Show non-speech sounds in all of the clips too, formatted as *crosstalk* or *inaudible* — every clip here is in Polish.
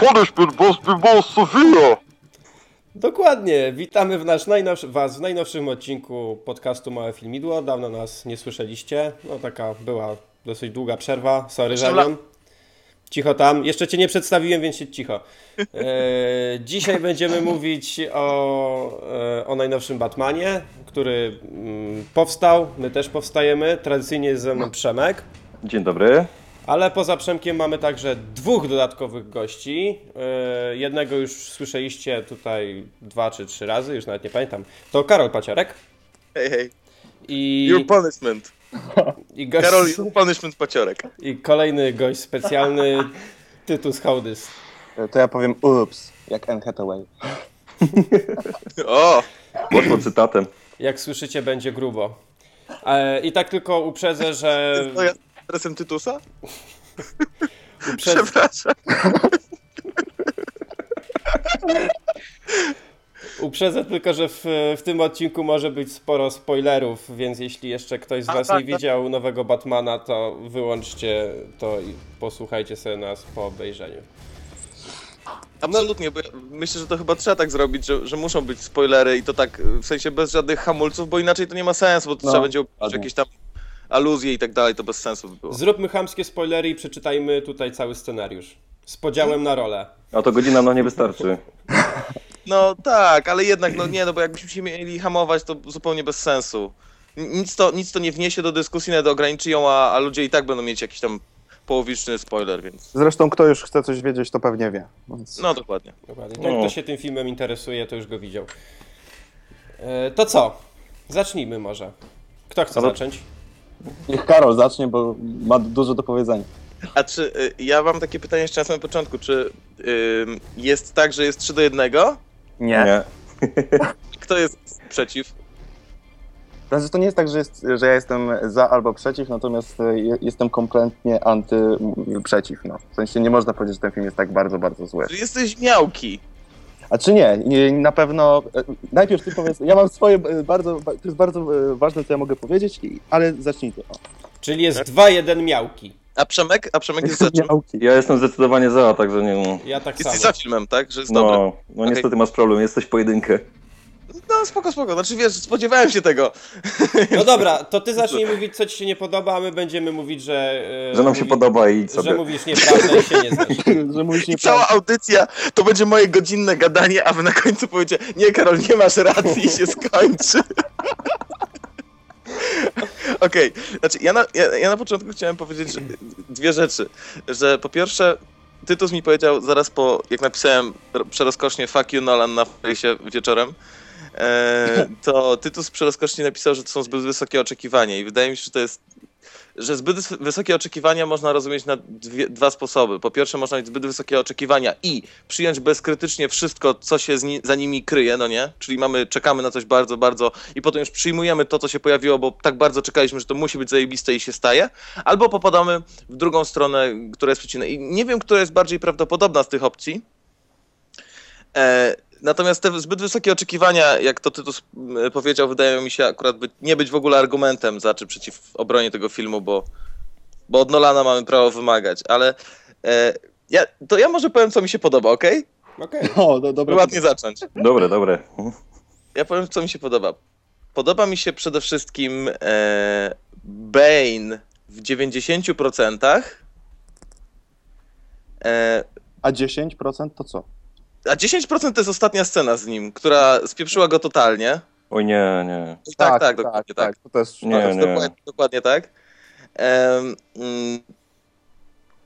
punishment must be more severe. Dokładnie, witamy w nasz najnowszy, Was w najnowszym odcinku podcastu Małe Filmidło. Dawno nas nie słyszeliście. No taka była dosyć długa przerwa. Sorry, Żelion. Cicho tam. Jeszcze Cię nie przedstawiłem, więc siedź cicho. E, dzisiaj będziemy *laughs* mówić o, e, o najnowszym Batmanie, który mm, powstał. My też powstajemy. Tradycyjnie jest ze mną Przemek. Dzień dobry. Ale poza Przemkiem mamy także dwóch dodatkowych gości. Yy, jednego już słyszeliście tutaj dwa czy trzy razy, już nawet nie pamiętam. To Karol Paciorek. Hej, hej. I, Your punishment. i, gość, Karol, your punishment paciorek. I kolejny gość specjalny, Tytus Hołdys. To ja powiem ups, jak Anne Hathaway. *laughs* O! Poszło cytatem. Jak słyszycie, będzie grubo. E, I tak tylko uprzedzę, że. Adresem Tytusa? *laughs* *laughs* Uprzedzę, Przepraszam. *laughs* uprzedzę tylko, że w, w tym odcinku może być sporo spoilerów, więc jeśli jeszcze ktoś z A, Was tak, nie tak. widział nowego Batmana, to wyłączcie to i posłuchajcie sobie nas po obejrzeniu. Absolutnie, bo ja myślę, że to chyba trzeba tak zrobić, że, że muszą być spoilery i to tak w sensie bez żadnych hamulców, bo inaczej to nie ma sensu, bo to No, trzeba będzie opisać jakieś tam aluzje i tak dalej, to bez sensu by było. Zróbmy chamskie spoilery i przeczytajmy tutaj cały scenariusz. Z podziałem na rolę. A to godzina no nie wystarczy. No tak, ale jednak, no nie, no bo jakbyśmy się mieli hamować, to zupełnie bez sensu. Nic to, nic to nie wniesie do dyskusji, nawet ograniczy ją, a, a ludzie i tak będą mieć jakiś tam połowiczny spoiler, więc Zresztą kto już chce coś wiedzieć, to pewnie wie. Więc... no dokładnie. Dokładnie. Jak No. kto się tym filmem interesuje, to już go widział. E, to co? Zacznijmy może. Kto chce Ale- zacząć? Niech Karol zacznie, bo ma dużo do powiedzenia. A czy y, ja mam takie pytanie jeszcze na samym początku, czy y, jest tak, że jest 3 do 1? Nie. *laughs* Kto jest przeciw? Znaczy, to nie jest tak, że, jest, że ja jestem za albo przeciw, natomiast je- jestem kompletnie anty przeciw. No. W sensie nie można powiedzieć, że ten film jest tak bardzo, bardzo zły. Że jesteś miałki. A czy nie? na pewno. e, Najpierw ty powiedz. Ja mam swoje e, bardzo. To jest bardzo e, ważne, co ja mogę powiedzieć, ale zacznij ty. O. Czyli jest 2-1 miałki. A Przemek? A Przemek jest za czym? Ja jestem zdecydowanie za, także nie no. Ja tak Jesteś samo. za filmem, tak? Że jest. No, no niestety masz problem, jesteś pojedynkę. No spoko, spoko. Znaczy wiesz, spodziewałem się tego. *laughs* No dobra, to ty zacznij mówić, co ci się nie podoba, a my będziemy mówić, że... e, Że nam się mówi- podoba i Że sobie. mówisz nieprawdę i się nie znasz. *laughs* że mówisz I cała audycja to będzie moje godzinne gadanie, a wy na końcu powiecie, nie Karol, nie masz racji i się skończy. *laughs* Okej, znaczy ja na, ja, ja na początku chciałem powiedzieć że- dwie rzeczy. Że po pierwsze, Tytus mi powiedział zaraz po, jak napisałem r- przerozkosznie fuck you Nolan na fejsie wieczorem, to Tytus przerozkosznie napisał, że to są zbyt wysokie oczekiwania i wydaje mi się, że to jest że zbyt wys- wysokie oczekiwania można rozumieć na dwie, dwa sposoby. Po pierwsze, można mieć zbyt wysokie oczekiwania i przyjąć bezkrytycznie wszystko, co się ni- za nimi kryje, no nie? Czyli mamy, czekamy na coś bardzo, bardzo i potem już przyjmujemy to, co się pojawiło, bo tak bardzo czekaliśmy, że to musi być zajebiste i się staje. Albo popadamy w drugą stronę, która jest przeciwna. I nie wiem, która jest bardziej prawdopodobna z tych opcji. E, Natomiast te zbyt wysokie oczekiwania, jak to Tytus m, powiedział, wydają mi się akurat być, nie być w ogóle argumentem za czy przeciw obronie tego filmu, bo, bo od Nolana mamy prawo wymagać, ale e, ja, to ja może powiem, co mi się podoba, ok? Okej. O, do, dobra. Ładnie zacząć. Dobre, dobre. Ja powiem, co mi się podoba. Podoba mi się przede wszystkim e, Bane w 90%, e, A 10% to co? A 10% to jest ostatnia scena z nim, która spieprzyła go totalnie. Oj nie, nie. Tak, tak, dokładnie tak. To też, Nie, to też nie. Dokładnie, dokładnie tak. Mm,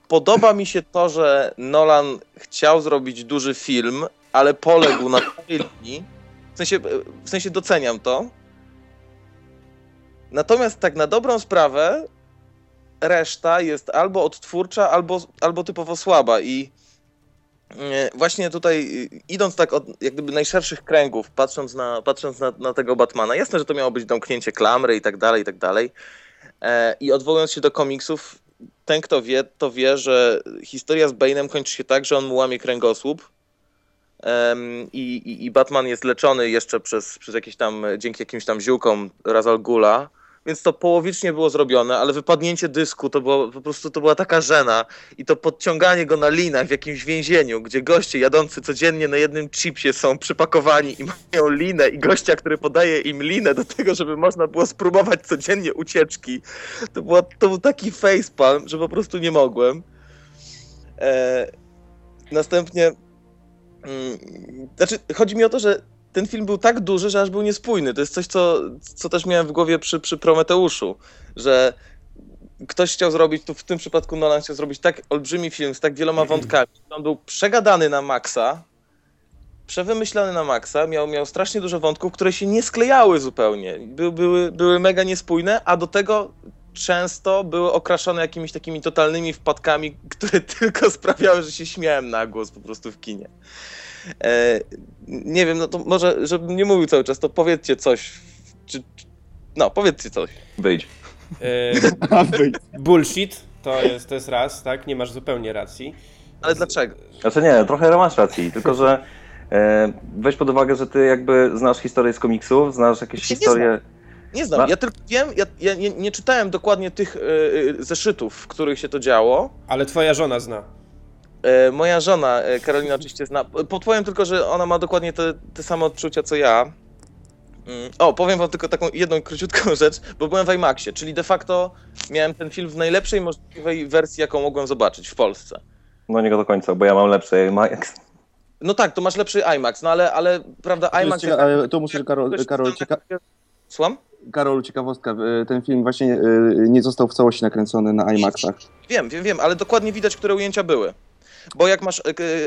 podoba mi się to, że Nolan chciał zrobić duży film, ale poległ na tej linii. W sensie, w sensie doceniam to. Natomiast tak na dobrą sprawę reszta jest albo odtwórcza, albo, albo typowo słaba i właśnie tutaj y, idąc tak od jak gdyby najszerszych kręgów, patrząc na, patrząc na, na tego Batmana, jasne, że to miało być domknięcie klamry i tak dalej, i tak dalej. E, I odwołując się do komiksów, ten kto wie, to wie, że historia z Bane'em kończy się tak, że on mu łamie kręgosłup i, i, i Batman jest leczony jeszcze przez, przez jakieś tam, dzięki jakimś tam ziółkom Razal Gula, więc to połowicznie było zrobione, ale wypadnięcie dysku to było po prostu to była taka żena i to podciąganie go na linach w jakimś więzieniu, gdzie goście jadący codziennie na jednym chipsie są przypakowani i mają linę i gościa, który podaje im linę do tego, żeby można było spróbować codziennie ucieczki. To, była, to był taki facepalm, że po prostu nie mogłem. E, następnie mm, znaczy, chodzi mi o to, że ten film był tak duży, że aż był niespójny. To jest coś, co, co też miałem w głowie przy, przy Prometeuszu, że ktoś chciał zrobić, tu w tym przypadku Nolan chciał zrobić tak olbrzymi film z tak wieloma wątkami. On był przegadany na maksa, przewymyślany na maksa, miał, miał strasznie dużo wątków, które się nie sklejały zupełnie. By, były, były mega niespójne, a do tego często były okraszone jakimiś takimi totalnymi wpadkami, które *laughs* tylko sprawiały, że się śmiałem na głos po prostu w kinie. E, nie wiem, no to może, żebym nie mówił cały czas, to powiedzcie coś. Czy, czy, no, powiedzcie coś. Wyjdź. E, *laughs* bullshit to jest, to jest raz, tak? Nie masz zupełnie racji. Ale dlaczego? Znaczy nie, trochę masz racji, tylko że e, weź pod uwagę, że ty jakby znasz historię z komiksów, znasz jakieś Ja historie... Nie znam, ja tylko wiem, ja, ja nie, nie czytałem dokładnie tych e, zeszytów, w których się to działo. Ale twoja żona zna. E, moja żona, e, Karolina oczywiście zna. Podpowiem tylko, że ona ma dokładnie te, te same odczucia co ja. Mm, O, powiem wam tylko taką jedną króciutką *laughs* rzecz, bo byłem w IMAXie, czyli de facto miałem ten film w najlepszej możliwej wersji, jaką mogłem zobaczyć w Polsce. No nie do końca, bo ja mam lepsze Max. No tak, to masz lepszy IMAX, no ale, ale prawda, To IMAX... cieka- ale tu muszę, Karol, Karol, cieka- Słucham? Karol, ciekawostka. y, Ten film właśnie nie został w całości nakręcony na IMAXach. Wiem, wiem, wiem, ale dokładnie widać, które ujęcia były. Bo jak masz e,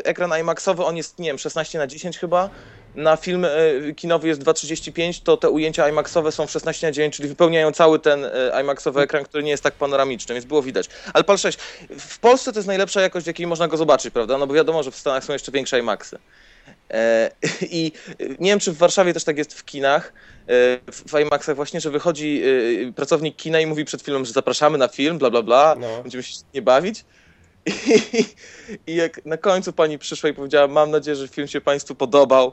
ekran IMAXowy, on jest, nie wiem, 16 na 10 chyba, na film e, kinowy jest 2,35, to te ujęcia IMAXowe są w 16 na 9, czyli wypełniają cały ten e, IMAXowy ekran, który nie jest tak panoramiczny, więc było widać. Ale pal 6, w Polsce to jest najlepsza jakość, w jakiej można go zobaczyć, prawda? No bo wiadomo, że w Stanach są jeszcze większe IMAXy. *laughs* I nie wiem, czy w Warszawie też tak jest w kinach, w IMAXach właśnie, że wychodzi pracownik kina i mówi przed filmem, że zapraszamy na film, bla bla bla, No. będziemy się nie bawić. I, I jak na końcu pani przyszła i powiedziała, mam nadzieję, że film się państwu podobał,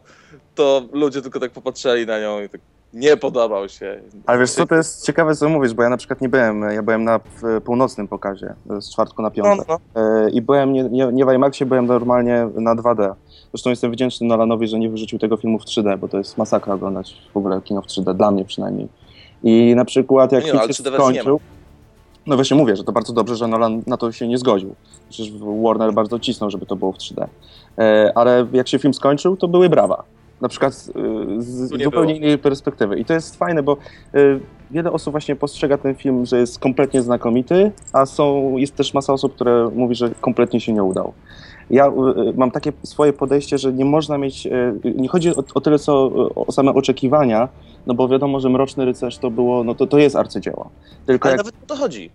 to ludzie tylko tak popatrzyli na nią i tak nie podobał się. Ale wiesz co, to jest ciekawe co mówisz, bo ja na przykład nie byłem, ja byłem na północnym pokazie, z czwartku na No, piątek. no. E, I byłem nie, nie, nie w IMAXie, byłem normalnie na 2D. Zresztą jestem wdzięczny Nolanowi, że nie wyrzucił tego filmu w 3D, bo to jest masakra oglądać w ogóle kino w 3D, dla mnie przynajmniej. I na przykład jak Nie no, film ale się 3D wersji nie skończył, no właśnie mówię, że to bardzo dobrze, że Nolan na to się nie zgodził. Przecież Warner bardzo cisnął, żeby to było w 3D. E, ale jak się film skończył, to były brawa. Na przykład e, z zupełnie było. innej perspektywy. I to jest fajne, bo e, wiele osób właśnie postrzega ten film, że jest kompletnie znakomity, a są, jest też masa osób, które mówi, że kompletnie się nie udał. Ja mam takie swoje podejście, że nie można mieć, nie chodzi o, o tyle co o same oczekiwania, no bo wiadomo, że Mroczny Rycerz to było, no to, to jest arcydzieło. Tylko Ale jak nawet o to chodzi.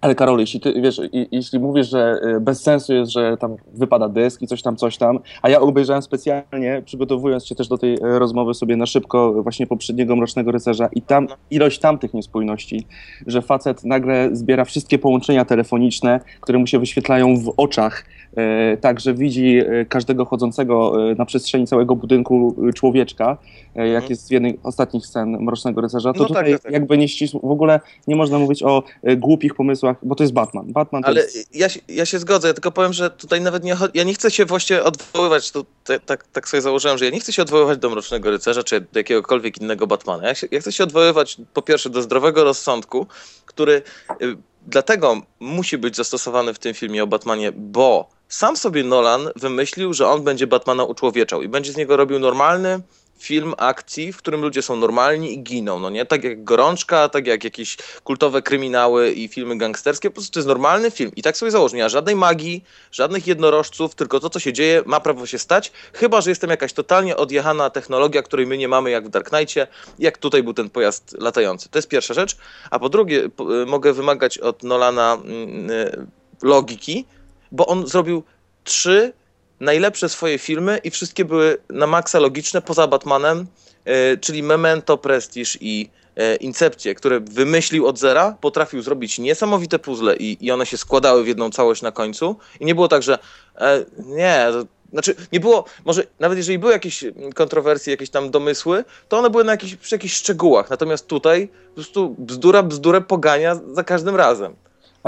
ale Karol, jeśli ty, wiesz, i, jeśli mówisz, że y, bez sensu jest, że tam wypada dysk i coś tam, coś tam, a ja obejrzałem specjalnie, przygotowując się też do tej e, rozmowy sobie na szybko właśnie poprzedniego Mrocznego Rycerza i tam ilość tamtych niespójności, że facet nagle zbiera wszystkie połączenia telefoniczne, które mu się wyświetlają w oczach, e, tak, że widzi e, każdego chodzącego e, na przestrzeni całego budynku człowieczka, jak Mhm. jest w jednej z ostatnich scen Mrocznego Rycerza, to No tak, tutaj tak, tak. jakby nie ścisło, w ogóle nie można mówić o głupich pomysłach, bo to jest Batman. Batman Ale jest... ja, się- ja się zgodzę, ja tylko powiem, że tutaj nawet nie chodzi, ja nie chcę się właśnie odwoływać, to, te, tak, tak sobie założyłem, że ja nie chcę się odwoływać do Mrocznego Rycerza, czy do jakiegokolwiek innego Batmana. Ja, się, ja chcę się odwoływać po pierwsze do zdrowego rozsądku, który y, dlatego musi być zastosowany w tym filmie o Batmanie, bo sam sobie Nolan wymyślił, że on będzie Batmana uczłowieczał i będzie z niego robił normalny film akcji, w którym ludzie są normalni i giną, no nie? Tak jak Gorączka, tak jak jakieś kultowe kryminały i filmy gangsterskie, po prostu to jest normalny film. I tak sobie ma żadnej magii, żadnych jednorożców, tylko to, co się dzieje, ma prawo się stać, chyba, że jestem jakaś totalnie odjechana technologia, której my nie mamy jak w Dark Knightie, jak tutaj był ten pojazd latający. To jest pierwsza rzecz. A po drugie, y, mogę wymagać od Nolana mm, y, logiki, bo on zrobił trzy najlepsze swoje filmy i wszystkie były na maksa logiczne poza Batmanem, e, czyli Memento, Prestige i e, Incepcję, które wymyślił od zera, potrafił zrobić niesamowite puzzle i, i one się składały w jedną całość na końcu. I nie było tak, że e, nie, Znaczy, nie było, może nawet jeżeli były jakieś kontrowersje, jakieś tam domysły, to one były na jakichś, przy jakichś szczegółach. Natomiast tutaj po prostu bzdura bzdurę pogania za każdym razem.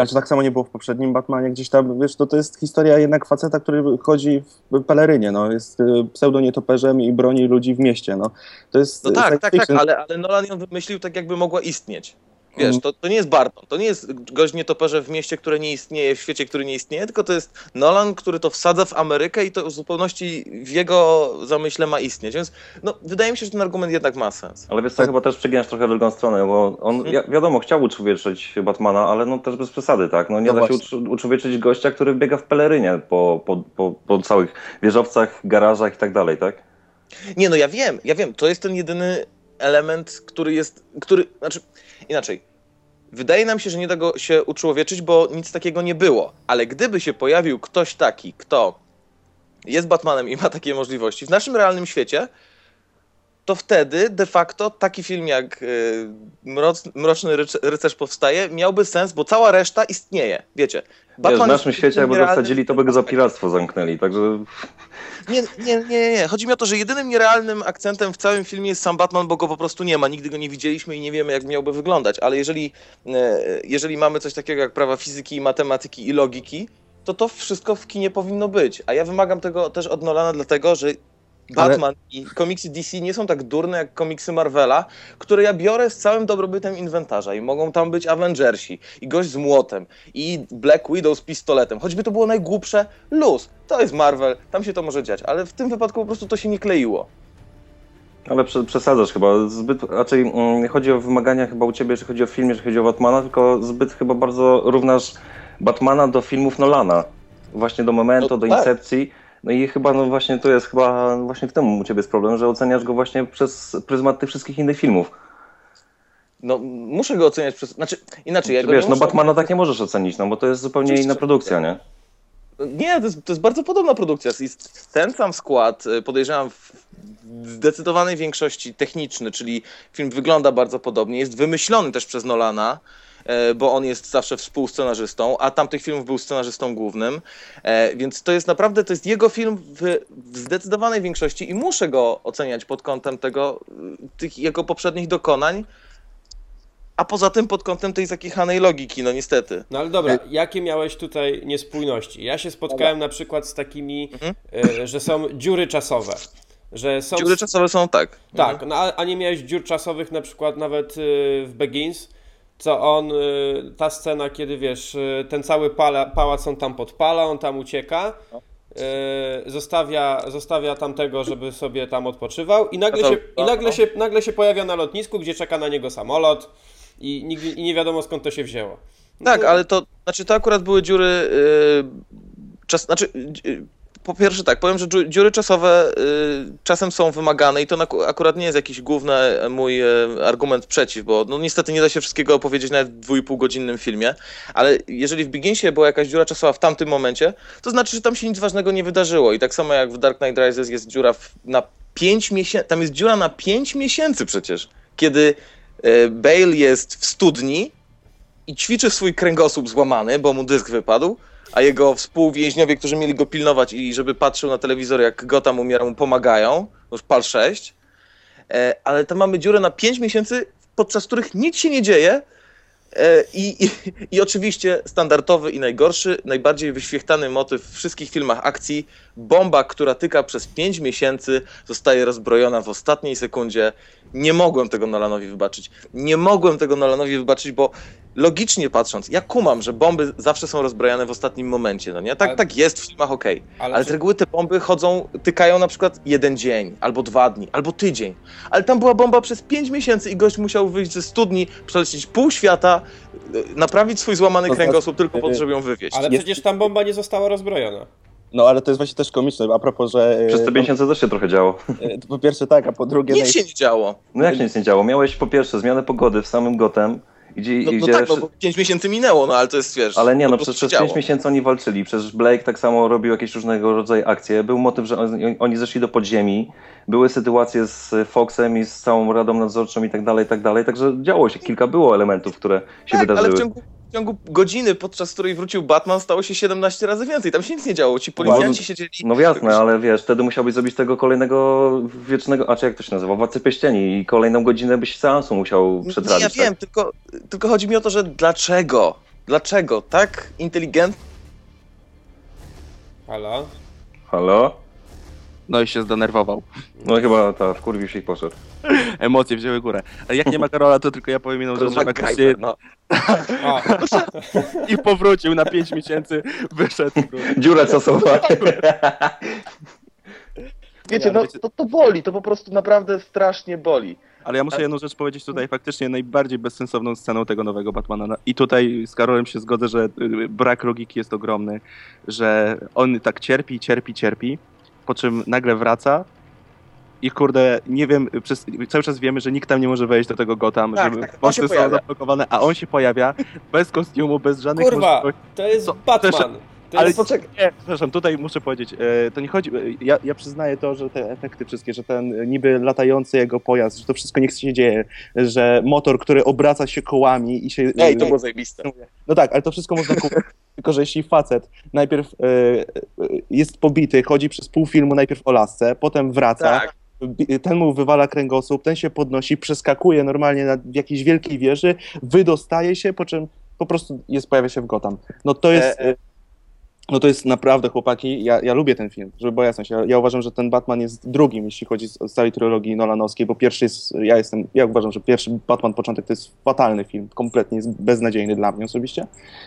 Ale czy tak samo nie było w poprzednim Batmanie? Gdzieś tam, wiesz, to, to jest historia jednak faceta, który chodzi w pelerynie, no. Jest y, pseudonietoperzem i broni ludzi w mieście, no. To jest No tak, tak, tak, ale, ale Nolan ją wymyślił tak, jakby mogła istnieć. Wiesz, Mhm. to, to nie jest Barton, to nie jest gość nietoperze w mieście, które nie istnieje, w świecie, który nie istnieje, tylko to jest Nolan, który to wsadza w Amerykę i to w zupełności w jego zamyśle ma istnieć. Więc no, wydaje mi się, że ten argument jednak ma sens. Ale wiesz co, chyba też przeginasz trochę w drugą stronę, bo on, ja, wiadomo, chciał uczłowieczyć Batmana, ale no też bez przesady, tak? No nie No da się właśnie. ucz- uczłowieczyć gościa, który biega w pelerynie po, po, po, po całych wieżowcach, garażach i tak dalej, tak? Nie, no ja wiem, ja wiem, to jest ten jedyny element, który jest, który, znaczy, inaczej. Wydaje nam się, że nie da go się uczłowieczyć, bo nic takiego nie było. Ale gdyby się pojawił ktoś taki, kto jest Batmanem i ma takie możliwości w naszym realnym świecie, to wtedy de facto taki film jak y, Mroc, Mroczny Ryc- Rycerz powstaje miałby sens, bo cała reszta istnieje. Wiecie. Wiesz, w naszym świecie jakby nierealnym- zasadzili, to by go za piractwo zamknęli, także nie, nie, nie, nie. Chodzi mi o to, że jedynym nierealnym akcentem w całym filmie jest sam Batman, bo go po prostu nie ma. Nigdy go nie widzieliśmy i nie wiemy, jak miałby wyglądać. Ale jeżeli, e, jeżeli mamy coś takiego jak prawa fizyki matematyki i logiki, to to wszystko w kinie powinno być. A ja wymagam tego też od Nolana, dlatego że Ale- Batman i komiksy DC nie są tak durne jak komiksy Marvela, które ja biorę z całym dobrobytem inwentarza i mogą tam być Avengersi i gość z młotem i Black Widow z pistoletem. Choćby to było najgłupsze, luz. To jest Marvel, tam się to może dziać, ale w tym wypadku po prostu to się nie kleiło. Ale prze- przesadzasz chyba. Zbyt, raczej mm, nie chodzi o wymagania chyba u ciebie, jeżeli chodzi o film, jeżeli chodzi o Batmana, tylko zbyt chyba bardzo równasz Batmana do filmów Nolana. Właśnie do Memento, No do tak. Incepcji. No i chyba no właśnie to jest chyba właśnie w tym u ciebie jest problem, że oceniasz go właśnie przez pryzmat tych wszystkich innych filmów. No, muszę go oceniać przez... Znaczy, inaczej, ja Wiesz, no muszę... Batmana tak nie możesz ocenić, no bo to jest zupełnie Oczywiście, inna produkcja, nie? Nie, to jest, to jest bardzo podobna produkcja. Jest ten sam skład, y, podejrzewam, w zdecydowanej większości techniczny, czyli film wygląda bardzo podobnie. Jest wymyślony też przez Nolana, bo on jest zawsze współscenarzystą, a tamtych filmów był scenarzystą głównym. E, Więc to jest naprawdę, to jest jego film w, w zdecydowanej większości i muszę go oceniać pod kątem tego, y, tych jego poprzednich dokonań, a poza tym pod kątem tej zakichanej logiki, no niestety. No ale dobra, jakie miałeś tutaj niespójności? Ja się spotkałem na przykład z takimi, Mhm. e, że są dziury czasowe. Że są Dziury czasowe są tak. Tak, no, a, a nie miałeś dziur czasowych na przykład nawet y, w Begins, co on, y, ta scena, kiedy wiesz, y, ten cały pala, pałac on tam podpala, on tam ucieka, y, zostawia, zostawia tamtego, żeby sobie tam odpoczywał i nagle, się, i nagle, się, nagle się pojawia na lotnisku, gdzie czeka na niego samolot i, nigdy, i nie wiadomo skąd to się wzięło. No Tak, ale to, znaczy to akurat były dziury, yy, czas, znaczy, po pierwsze tak, powiem, że dziu- dziury czasowe yy, czasem są wymagane i to akurat nie jest jakiś główny e, mój yy, argument przeciw, bo no niestety nie da się wszystkiego opowiedzieć nawet w dwójpół godzinnym filmie, ale jeżeli w Beginsie była jakaś dziura czasowa w tamtym momencie, to znaczy, że tam się nic ważnego nie wydarzyło. I tak samo jak w Dark Knight Rises jest dziura na 5 miesięcy, tam jest dziura na 5 miesięcy przecież, kiedy yy, Bale jest w studni i ćwiczy swój kręgosłup złamany, bo mu dysk wypadł, a jego współwięźniowie, którzy mieli go pilnować i żeby patrzył na telewizor, jak Gotham umiera, mu pomagają, już pal 6, e, ale tam mamy dziurę na 5 miesięcy, podczas których nic się nie dzieje. E, i, i, i oczywiście standardowy i najgorszy, najbardziej wyświechtany motyw w wszystkich filmach akcji, bomba, która tyka przez 5 miesięcy, zostaje rozbrojona w ostatniej sekundzie. Nie mogłem tego Nolanowi wybaczyć. Nie mogłem tego Nolanowi wybaczyć, bo logicznie patrząc, ja kumam, że bomby zawsze są rozbrojane w ostatnim momencie, no nie? Tak, Ale- tak jest w filmach, okej. Ale Ale czy- z reguły te bomby chodzą, tykają na przykład jeden dzień, albo dwa dni, albo tydzień. Ale tam była bomba przez pięć miesięcy i gość musiał wyjść ze studni, przelecieć pół świata, y, naprawić swój złamany To znaczy, kręgosłup tylko po to, y, żeby ją wywieźć. Ale przecież tam bomba nie została rozbrojona. No ale to jest właśnie też komiczne, a propos, że... e, Przez te miesiące też się trochę działo. e, Po pierwsze tak, a po drugie... Nic naj- się nie działo. No jak się nic nie działo? Miałeś po pierwsze zmianę pogody w samym Gotem, gdzie, No, no tak, no, bo pięć miesięcy minęło, no ale to jest, wiesz... Ale nie, no przez, przez się 5 działo. miesięcy oni walczyli. Przecież Blake tak samo robił jakieś różnego rodzaju akcje. Był motyw, że oni, oni zeszli do podziemi. Były sytuacje z Foxem i z całą Radą Nadzorczą i tak dalej, i tak dalej. Także działo się, kilka było elementów, które się tak, ale wydarzyły. w ciągu, w ciągu godziny, podczas której wrócił Batman, stało się 17 razy więcej. Tam się nic nie działo. Ci policjanci siedzieli... No jasne, ale wiesz, wtedy musiałbyś zrobić tego kolejnego wiecznego, a czy jak to się nazywa, Władcy Pieścieni i kolejną godzinę byś seansu musiał Nie, przetrawić. ja tak? wiem, tylko, tylko chodzi mi o to, że dlaczego? Dlaczego tak inteligentny Halo? Halo? No i się zdenerwował. No chyba ta, wkurwił się i poszedł. *laughs* Emocje wzięły górę. Ale jak nie ma Karola, to tylko ja powiem jedną rzecz, że no. A, *laughs* i powrócił na 5 miesięcy, *laughs* wyszedł. Dziura czasowa. Wiecie, no to, to boli, to po prostu naprawdę strasznie boli. Ale ja muszę jedną rzecz powiedzieć tutaj, faktycznie najbardziej bezsensowną sceną tego nowego Batmana. No I tutaj z Karolem się zgodzę, że y, brak logiki jest ogromny, że on tak cierpi, cierpi, cierpi, po czym nagle wraca i kurde, nie wiem, przez, cały czas wiemy, że nikt tam nie może wejść do tego Gotham, Tak, że tak, mosty są zablokowane, a on się pojawia bez kostiumu, bez żadnych kurwa, możliwości. to jest Co? Batman. Ale jest... poczekaj, nie, przepraszam, tutaj muszę powiedzieć, e, to nie chodzi, e, ja, ja przyznaję to, że te efekty wszystkie, że ten e, niby latający jego pojazd, że to wszystko niech się dzieje, że motor, który obraca się kołami i się... Ej, to było zajebiste. No tak, ale to wszystko można kupić, *laughs* tylko że jeśli facet najpierw e, e, jest pobity, chodzi przez pół filmu najpierw o lasce, potem wraca, Tak. ten mu wywala kręgosłup, ten się podnosi, przeskakuje normalnie na, w jakiejś wielkiej wieży, wydostaje się, po czym po prostu jest, pojawia się w Gotham. No to jest... E, e. No to jest naprawdę, chłopaki, ja, ja lubię ten film, żeby była jasność. Ja, ja uważam, że ten Batman jest drugim, jeśli chodzi z całej trylogii Nolanowskiej, bo pierwszy jest, ja jestem, ja uważam, że pierwszy Batman początek to jest fatalny film, kompletnie jest beznadziejny dla mnie osobiście.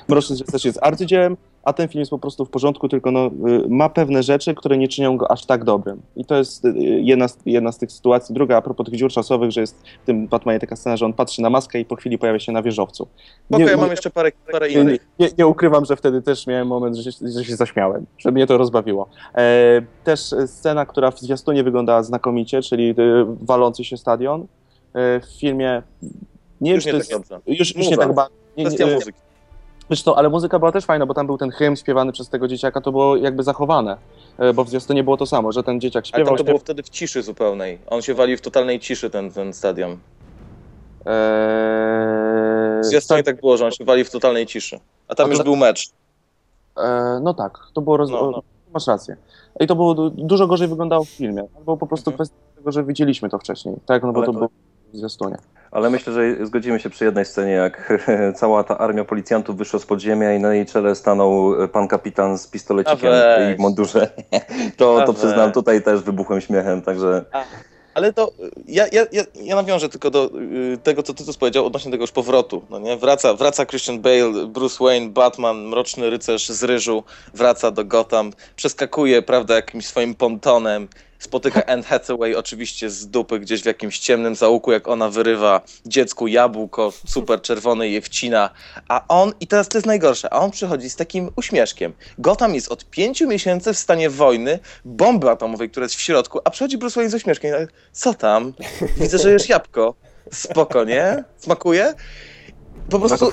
Mroczny też jest arcydziełem, a ten film jest po prostu w porządku, tylko no, y, ma pewne rzeczy, które nie czynią go aż tak dobrym. I to jest y, jedna z, jedna z tych sytuacji. Druga, a propos tych dziur czasowych, że jest w tym Batmanie taka scena, że on patrzy na maskę i po chwili pojawia się na wieżowcu. Spoko, Nie- ja mam jeszcze parę, parę innych. nie, nie ukrywam, że wtedy też miałem moment, że się, że się zaśmiałem, że mnie to rozbawiło. E, też scena, która w zwiastunie wyglądała znakomicie, czyli e, walący się stadion. E, w filmie nie Już nie tak jest, dobrze. już, już nie tak bardzo. Nie, nie, muzyki. Zresztą, ale muzyka była też fajna, bo tam był ten hymn śpiewany przez tego dzieciaka, to było jakby zachowane, e, bo w zwiastunie było to samo, że ten dzieciak Ale śpiewał, tam to było wtedy w ciszy zupełnej. On się walił w totalnej ciszy, ten, ten stadion. e, W zwiastunie tak było, że on się wali w totalnej ciszy. A tam A już tak- był mecz. E, no tak, to było. Roz... No, no. Masz rację. I to było du- dużo gorzej wyglądało w filmie. Albo po prostu Mhm. kwestia tego, że widzieliśmy to wcześniej. Tak, no bo Ale- to było zwiastunie. Ale myślę, że zgodzimy się przy jednej scenie, jak *laughs* cała ta armia policjantów wyszła z podziemia i na jej czele stanął pan kapitan z pistolecikiem i w mundurze. *laughs* To, to przyznam, tutaj też wybuchłem śmiechem, także Ale to y, ja, ja, ja, ja nawiążę tylko do y, tego, co ty tu powiedział odnośnie tego już powrotu. No nie? Wraca, wraca Christian Bale, Bruce Wayne, Batman, Mroczny Rycerz z Ryżu, wraca do Gotham, przeskakuje, prawda, jakimś swoim pontonem, spotyka Anne Hathaway oczywiście z dupy gdzieś w jakimś ciemnym załuku, jak ona wyrywa dziecku jabłko, super czerwone je wcina, a on, i teraz to jest najgorsze, a on przychodzi z takim uśmieszkiem. Gotham jest od pięciu miesięcy w stanie wojny, bomby atomowej, która jest w środku, a przychodzi Bruce Wayne z uśmieszkiem. tak, Co tam? Widzę, że jesz jabłko. Spoko, nie? Smakuje? Po prostu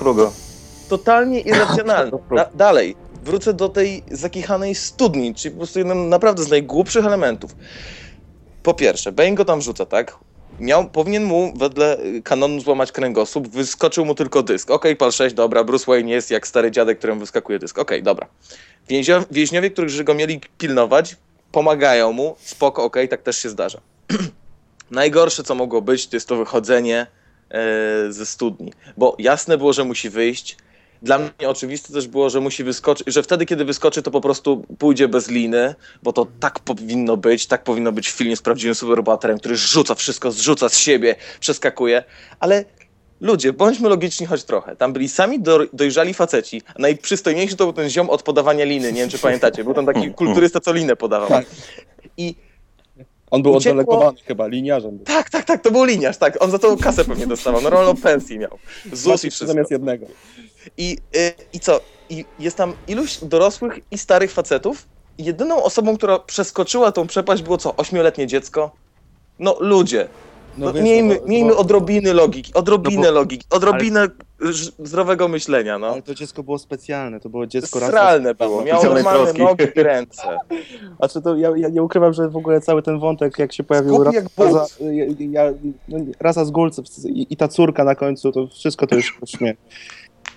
totalnie irracjonalne. *laughs* Da, dalej, wrócę do tej zakichanej studni, czyli po prostu jednym naprawdę z najgłupszych elementów. Po pierwsze, Bane go tam rzuca, tak? Miał, powinien mu wedle y, kanonu złamać kręgosłup, wyskoczył mu tylko dysk. Okej, pal 6, dobra, Bruce Wayne jest jak stary dziadek, któremu wyskakuje dysk. Okej, dobra. Więzio, więźniowie, którzy go mieli pilnować, pomagają mu, spoko, okej, tak też się zdarza. *clears throat* Najgorsze, co mogło być, to jest to wychodzenie e, ze studni, bo jasne było, że musi wyjść. Dla mnie oczywiste też było, że musi wyskoczyć, że wtedy, kiedy wyskoczy, to po prostu pójdzie bez liny, bo to tak powinno być, tak powinno być w filmie z prawdziwym superbohaterem, który rzuca wszystko, zrzuca z siebie, przeskakuje, ale ludzie, bądźmy logiczni choć trochę. Tam byli sami do, dojrzali faceci, a najprzystojniejszy to był ten ziom od podawania liny, nie wiem czy pamiętacie, był tam taki kulturysta, co linę podawał. Tak. I On był Uciekło- oddelegowany chyba, liniarzem. był. tak, tak, tak, to był liniarz, tak, on za to kasę pewnie dostawał, normalną pensję miał, ZUS i wszystko. Zamiast jednego. I, y, I co? I jest tam iluś dorosłych i starych facetów. Jedyną osobą, która przeskoczyła tą przepaść było co? Ośmioletnie dziecko? No ludzie, no, wiesz, miejmy, no bo- miejmy bo- odrobiny logiki, odrobinę No bo- logiki, odrobinę ż- zdrowego myślenia, no. Ale to dziecko było specjalne, to było dziecko raz. Sralne było, miało normalne nogi i ręce. A czy to ja, ja nie ukrywam, że w ogóle cały ten wątek, jak się pojawił Głupi jak raza, ja, ja, no, raza z Gulców i, i ta córka na końcu, to wszystko to już śmie.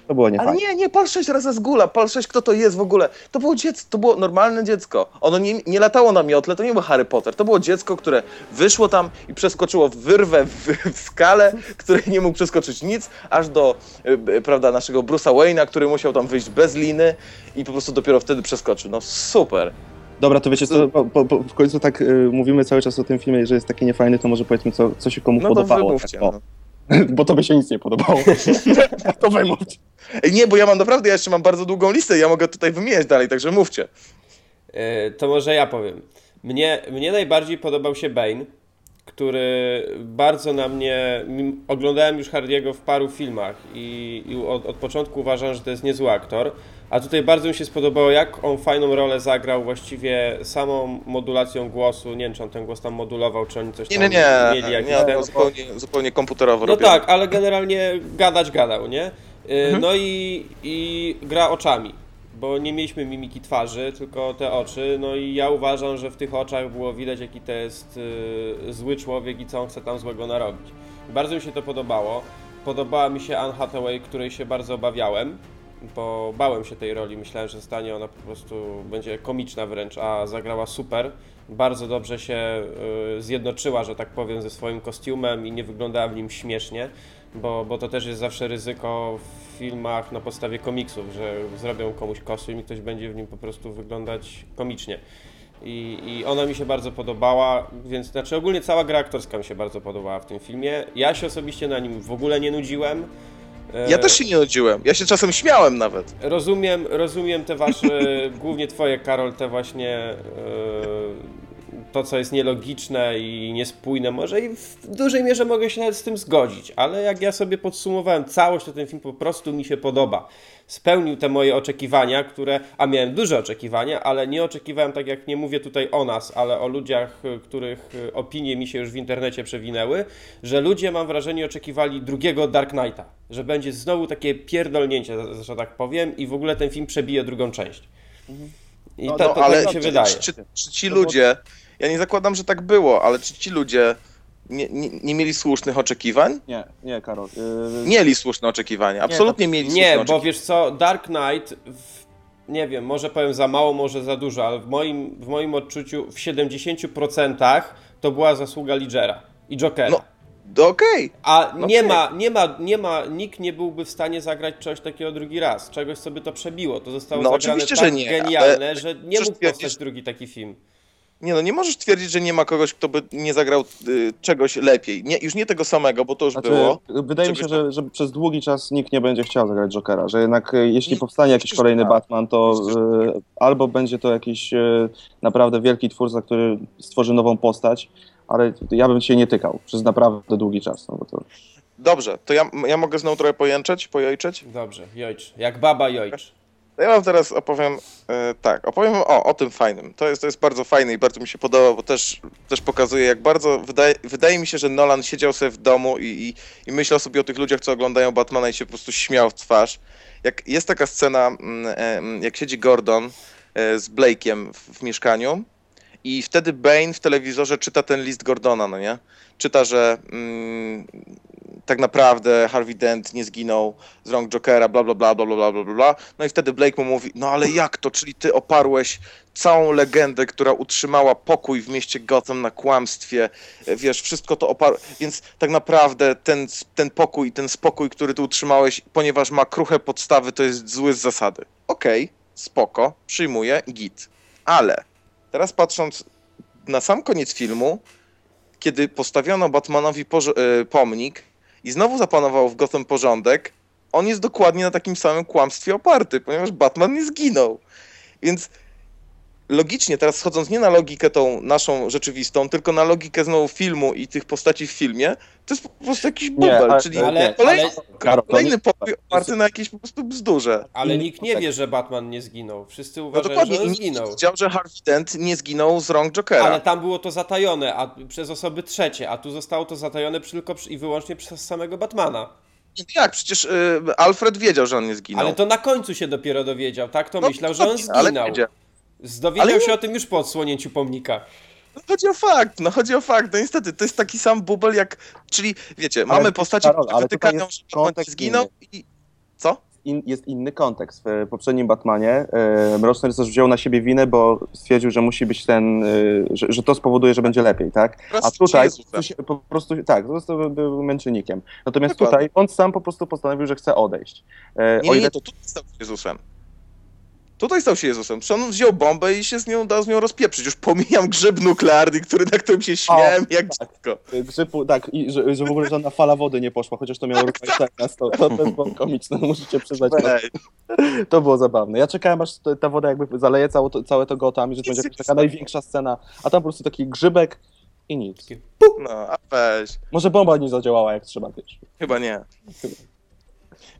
To było Ale niefajne. nie, nie, pal 6 razy z gula, pal 6 kto to jest w ogóle. To było dziecko, to było normalne dziecko. Ono nie, nie latało na miotle, to nie był Harry Potter. To było dziecko, które wyszło tam i przeskoczyło w wyrwę w, w skalę, której nie mógł przeskoczyć nic, aż do, y, prawda, naszego Bruce'a Wayne'a, który musiał tam wyjść bez liny i po prostu dopiero wtedy przeskoczył. No super. Dobra, to wiecie co, bo, bo, bo w końcu tak y, mówimy cały czas o tym filmie, że jest taki niefajny, to może powiedzmy, co, co się komu No to podobało. wymówcie. O, No. *laughs* bo to by się nic nie podobało. *laughs* to wymówcie. Ej, nie, bo ja mam naprawdę, ja jeszcze mam bardzo długą listę, ja mogę tutaj wymieniać dalej, także mówcie. E, To może ja powiem. Mnie, mnie najbardziej podobał się Bane, który bardzo na mnie. Oglądałem już Hardiego w paru filmach i, i od, od początku uważam, że to jest niezły aktor. A tutaj bardzo mi się spodobało, jak on fajną rolę zagrał, właściwie samą modulacją głosu. Nie wiem, czy on ten głos tam modulował, czy oni coś Nie, tam nie, nie, mieli jakiś nie ten. zupełnie, zupełnie komputerowo No robione. tak, ale generalnie gadać gadał, nie? Y, Mhm. No i, i gra oczami, bo nie mieliśmy mimiki twarzy, tylko te oczy. No i ja uważam, że w tych oczach było widać, jaki to jest y, zły człowiek i co on chce tam złego narobić. Bardzo mi się to podobało. Podobała mi się Anne Hathaway, której się bardzo obawiałem, bo bałem się tej roli. Myślałem, że stanie ona po prostu będzie komiczna wręcz, a zagrała super. Bardzo dobrze się y, zjednoczyła, że tak powiem, ze swoim kostiumem i nie wyglądała w nim śmiesznie, bo, bo to też jest zawsze ryzyko w filmach na podstawie komiksów, że zrobią komuś kostium i ktoś będzie w nim po prostu wyglądać komicznie. I, I ona mi się bardzo podobała, więc znaczy ogólnie cała gra aktorska mi się bardzo podobała w tym filmie. Ja się osobiście na nim w ogóle nie nudziłem. E, Ja też się nie nudziłem. Ja się czasem śmiałem nawet. Rozumiem, rozumiem te wasze, *laughs* głównie twoje, Karol, te właśnie e, to, co jest nielogiczne i niespójne. Może i w dużej mierze mogę się nawet z tym zgodzić, ale jak ja sobie podsumowałem całość, to ten film po prostu mi się podoba. Spełnił te moje oczekiwania, które, a miałem duże oczekiwania, ale nie oczekiwałem, tak jak nie mówię tutaj o nas, ale o ludziach, y, których y, opinie mi się już w internecie przewinęły, że ludzie, mam wrażenie, oczekiwali drugiego Dark Knighta, że będzie znowu takie pierdolnięcie, że tak powiem, i w ogóle ten film przebije drugą część. I No, to, no, to, ale tak mi się czy, wydaje. Czy, czy ci ludzie, ja nie zakładam, że tak było, ale czy ci ludzie nie, nie, nie mieli słusznych oczekiwań? Nie, nie, Karol. Yy, Mieli słuszne oczekiwania, absolutnie mieli słuszne Nie, bo wiesz co, Dark Knight, w, nie wiem, może powiem za mało, może za dużo, ale w moim, w moim odczuciu w 70% to była zasługa Lidgera i Jokera. No, No Okej, A no nie ma, nie ma, nie ma, nikt nie byłby w stanie zagrać czegoś takiego drugi raz. Czegoś sobie to przebiło. To zostało No zagrane tak nie, genialne, że nie mógł powstać drugi taki film. Nie no, nie możesz twierdzić, że nie ma kogoś, kto by nie zagrał y, czegoś lepiej. Nie, już nie tego samego, bo to już Znaczy, było. wydaje mi się, że, że przez długi czas nikt nie będzie chciał zagrać Jokera, że jednak e, jeśli Nie, powstanie jakiś kolejny tak. Batman, to e, albo będzie to jakiś e, naprawdę wielki twórca, który stworzy nową postać, ale ja bym się nie tykał przez naprawdę długi czas. No bo to... Dobrze, to ja, ja mogę znowu trochę pojęczeć, pojojczeć? Dobrze, Jojcz. Jak baba Jojcz. To ja wam teraz opowiem, e, tak, opowiem o, o tym fajnym. To jest, to jest bardzo fajne i bardzo mi się podoba, bo też, też pokazuje, jak bardzo, wydaje, wydaje mi się, że Nolan siedział sobie w domu i, i, i myślał sobie o tych ludziach, co oglądają Batmana i się po prostu śmiał w twarz. Jak jest taka scena, mm, e, mm, jak siedzi Gordon e, z Blake'iem w, w mieszkaniu i wtedy Bane w telewizorze czyta ten list Gordona, no nie? Czyta, że mm, tak naprawdę Harvey Dent nie zginął z rąk Jokera, bla, bla, bla, bla, bla, bla, bla. No i wtedy Blake mu mówi, no ale jak to, czyli ty oparłeś całą legendę, która utrzymała pokój w mieście Gotham na kłamstwie, wiesz, wszystko to oparłeś, więc tak naprawdę ten, ten pokój, ten spokój, który ty utrzymałeś, ponieważ ma kruche podstawy, to jest zły z zasady. Okej, okay, spoko, przyjmuję, git. Ale teraz patrząc na sam koniec filmu, kiedy postawiono Batmanowi e, pomnik, i znowu zapanował w Gotham porządek, on jest dokładnie na takim samym kłamstwie oparty, ponieważ Batman nie zginął. Więc logicznie, teraz schodząc nie na logikę tą naszą rzeczywistą, tylko na logikę znowu filmu i tych postaci w filmie, to jest po prostu jakiś bubel, ale- czyli Ale, kolejny, ale, kolejny nie- pokój oparty na jakiejś po prostu bzdurze. ale Inny nikt nie wie, że Batman nie zginął. Wszyscy No uważają, dokładnie, że on nie zginął. wiedział, że Harvey Dent nie zginął z rąk Jokera. Ale tam było to zatajone a, przez osoby trzecie, a tu zostało to zatajone tylko i wyłącznie przez samego Batmana. Jak? Przecież y, Alfred wiedział, że on nie zginął. Ale to na końcu się dopiero dowiedział, tak? To No, myślał, że on ale zginął. wiedział. Dowiedział Ale się o tym już po odsłonięciu pomnika. No chodzi o fakt, no chodzi o fakt. No niestety, to jest taki sam bubel jak... Czyli, wiecie, mamy Ale, postacie, Karol, które wytykają, że kontekst zginął i... Co? in, jest inny kontekst. W poprzednim Batmanie e, Mroczny Rycerz wziął na siebie winę, bo stwierdził, że musi być ten, e, że, że to spowoduje, że będzie lepiej, tak? A tutaj po prostu, tak, po prostu był męczennikiem. Natomiast Dokładnie. tutaj on sam po prostu postanowił, że chce odejść. E, Nie, ile nie, to tutaj stał się Jezusem. Tutaj stał się Jezusem. Przecież on wziął bombę i się z nią dał z nią rozpieprzyć. Już pomijam grzyb nuklearny, który, na którym się śmiałem jak tak. dziecko. grzybu, tak, i że, że w ogóle żadna fala wody nie poszła, chociaż to miało tak, tak. to, to też było komiczne, *laughs* musicie przyznać. To było zabawne. Ja czekałem, aż to- ta woda jakby zaleje całe to, całe to Gotham i że to będzie jakaś taka *laughs* największa scena, a tam po prostu taki grzybek i nic. No, a weź. Może bomba nie zadziałała jak trzeba, wiesz. Chyba nie.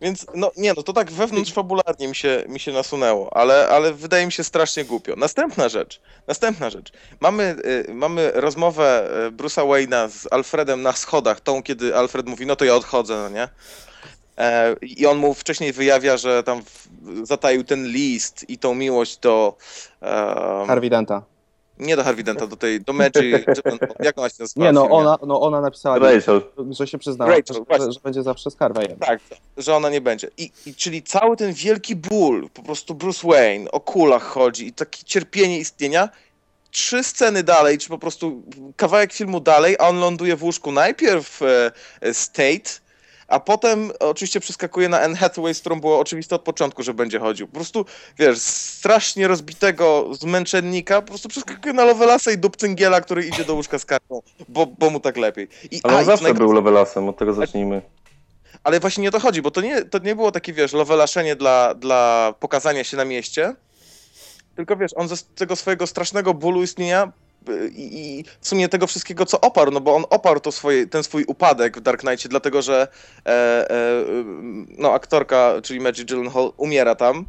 Więc, no nie, no to tak wewnątrz fabularnie mi się, mi się nasunęło, ale, ale wydaje mi się strasznie głupio. Następna rzecz, następna rzecz. Mamy, y, mamy rozmowę y, Bruce'a Wayne'a z Alfredem na schodach, tą, kiedy Alfred mówi, no to ja odchodzę, no nie? E, I on mu wcześniej wyjawia, że tam w, zataił ten list i tą miłość do... Um, Harvey Denta. Nie do Harvey Denta, do tej, do Maggie, *laughs* jak ona się nazywa? Nie, no ona, no ona napisała, Rachel. że się przyznała, Rachel, że, że będzie zawsze z Harveyem. Tak, że ona nie będzie. I, I czyli cały ten wielki ból, po prostu Bruce Wayne o kulach chodzi i takie cierpienie istnienia. Trzy sceny dalej, czy po prostu kawałek filmu dalej, a on ląduje w łóżku najpierw e, e, State, a potem oczywiście przeskakuje na Anne Hathaway, z którą było oczywiste od początku, że będzie chodził. Po prostu, wiesz, strasznie rozbitego zmęczennika, po prostu przeskakuje na Lovelasa i dupcyngiela, który idzie do łóżka z kartą, bo, bo mu tak lepiej. I, Ale on zawsze był levelasem, od tego zacznijmy. ale właśnie nie o to chodzi, bo to nie, to nie było takie, wiesz, lowelaszenie dla, dla pokazania się na mieście, tylko wiesz, on ze tego swojego strasznego bólu istnienia i, i w sumie tego wszystkiego, co oparł, no bo on oparł to swoje, ten swój upadek w Dark Knightie, dlatego że e, e, no, aktorka, czyli Maggie Gyllenhaal, umiera tam.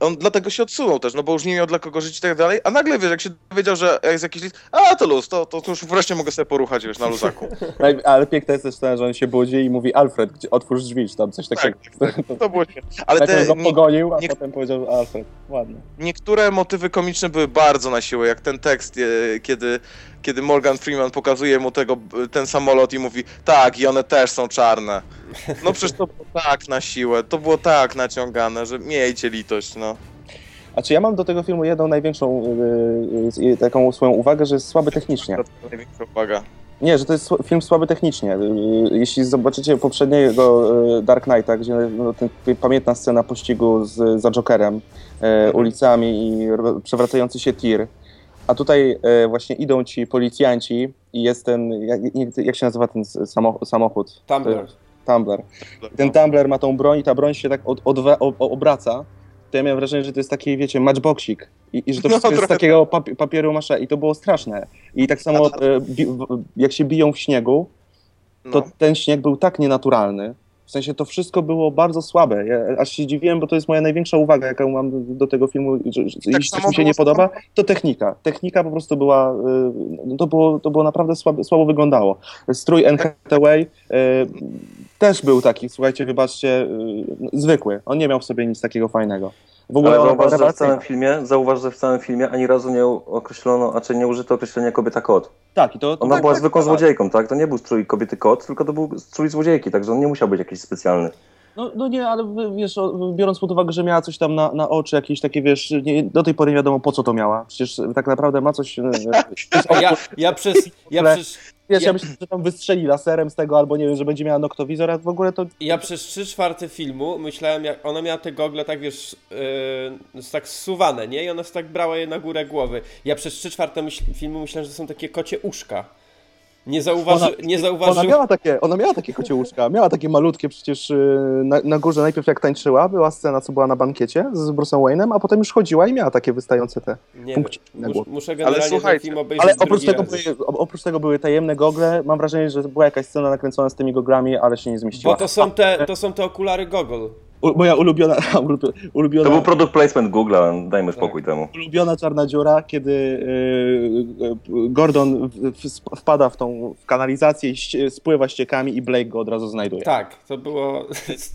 On dlatego się odsunął też, no bo już nie miał dla kogo żyć i tak dalej, a nagle, wiesz, jak się dowiedział, że jest jakiś list, a to luz, to, to, to już wreszcie mogę sobie poruchać, wiesz, na luzaku. Ale, *laughs* ale piękne jest też to, że on się budzi i mówi Alfred, gdzie, otwórz drzwi, czy tam coś takiego. Tak, To było śmieszne. Ale Najpierw te, go pogonił, a nie- potem powiedział Alfred. Ładnie. niektóre motywy komiczne były bardzo na siłę, jak ten tekst, e, kiedy, kiedy Morgan Freeman pokazuje mu tego, ten samolot i mówi, tak, i one też są czarne. No przecież to było tak na siłę, to było tak naciągane, że miejcie litość, no. A czy ja mam do tego filmu jedną największą yy, yy, taką swoją uwagę, że jest słaby technicznie. Największa uwaga. Nie, że to jest film słaby technicznie. Yy, Jeśli zobaczycie poprzedniego yy, Dark Knighta, gdzie no, ten, pamiętna scena pościgu z, za Jokerem yy, ulicami i przewracający się tir, a tutaj yy, właśnie idą ci policjanci i jest ten, jak, jak się nazywa ten samochód? samochód? Tumblr. Tumbler. Ten tumbler ma tą broń i ta broń się tak od, odwe, obraca. To ja miałem wrażenie, że to jest taki, wiecie, matchboxik. I, i że to No, wszystko jest z takiego papi- papieru masze. I to było straszne. I tak samo e, bi, jak się biją w śniegu, to No. ten śnieg był tak nienaturalny. W sensie to wszystko było bardzo słabe. Ja aż się dziwiłem, bo to jest moja największa uwaga, jaką mam do, tego filmu. Że, że, jeśli coś mi się nie podoba, to technika. Technika po prostu była, y, no to było, to było naprawdę słabo, słabo wyglądało. Strój Hathaway y, też był taki, słuchajcie, wybaczcie, y, zwykły. On nie miał w sobie nic takiego fajnego. W ogóle Ale zauważ, że w całym filmie, zauważ, że w całym filmie ani razu nie określono, a czy nie użyto określenia kobieta kot. Tak, i to, to Ona tak, była tak, zwykłą tak. złodziejką, tak? To nie był strój kobiety kot, tylko to był strój złodziejki, także on nie musiał być jakiś specjalny. No, no nie, ale wiesz, biorąc pod uwagę, że miała coś tam na, na oczy, jakieś takie, wiesz, nie, do tej pory nie wiadomo po co to miała. Przecież tak naprawdę ma coś... e, A *laughs* ja, ja przez... *laughs* Ja przez Wiesz, ja Ja- myślę, że tam wystrzeli laserem z tego, albo nie wiem, że będzie miała noktowizor, a w ogóle to... Ja przez trzy czwarte filmu myślałem, jak ona miała te gogle tak, wiesz, yy, tak zsuwane, nie? I ona tak brała je na górę głowy. Ja przez trzy czwarte myśl, filmu myślałem, że to są takie kocie uszka. Nie, zauważy, Ona- nie Ona zauważyłem... miała takie, ona miała takie kocie łóżka, miała takie malutkie przecież y, na, na górze, najpierw jak tańczyła, była scena, co była na bankiecie z Bruce'em Wayne'em, a potem już chodziła i miała takie wystające te... Nie na mus, głowie. muszę generalnie ten słuchajcie, film obejrzeć Ale oprócz tego, były, oprócz tego były tajemne gogle, mam wrażenie, że była jakaś scena nakręcona z tymi goglami, ale się nie zmieściła. Bo to są te, to są te okulary gogol. U, moja ulubiona, *laughs* ulubiona, To był product placement Google'a, dajmy spokój temu. ulubiona czarna dziura, kiedy y, y, Gordon w, w, sp- wpada w tą w kanalizację spływa ściekami i Blake go od razu znajduje. Tak, to było,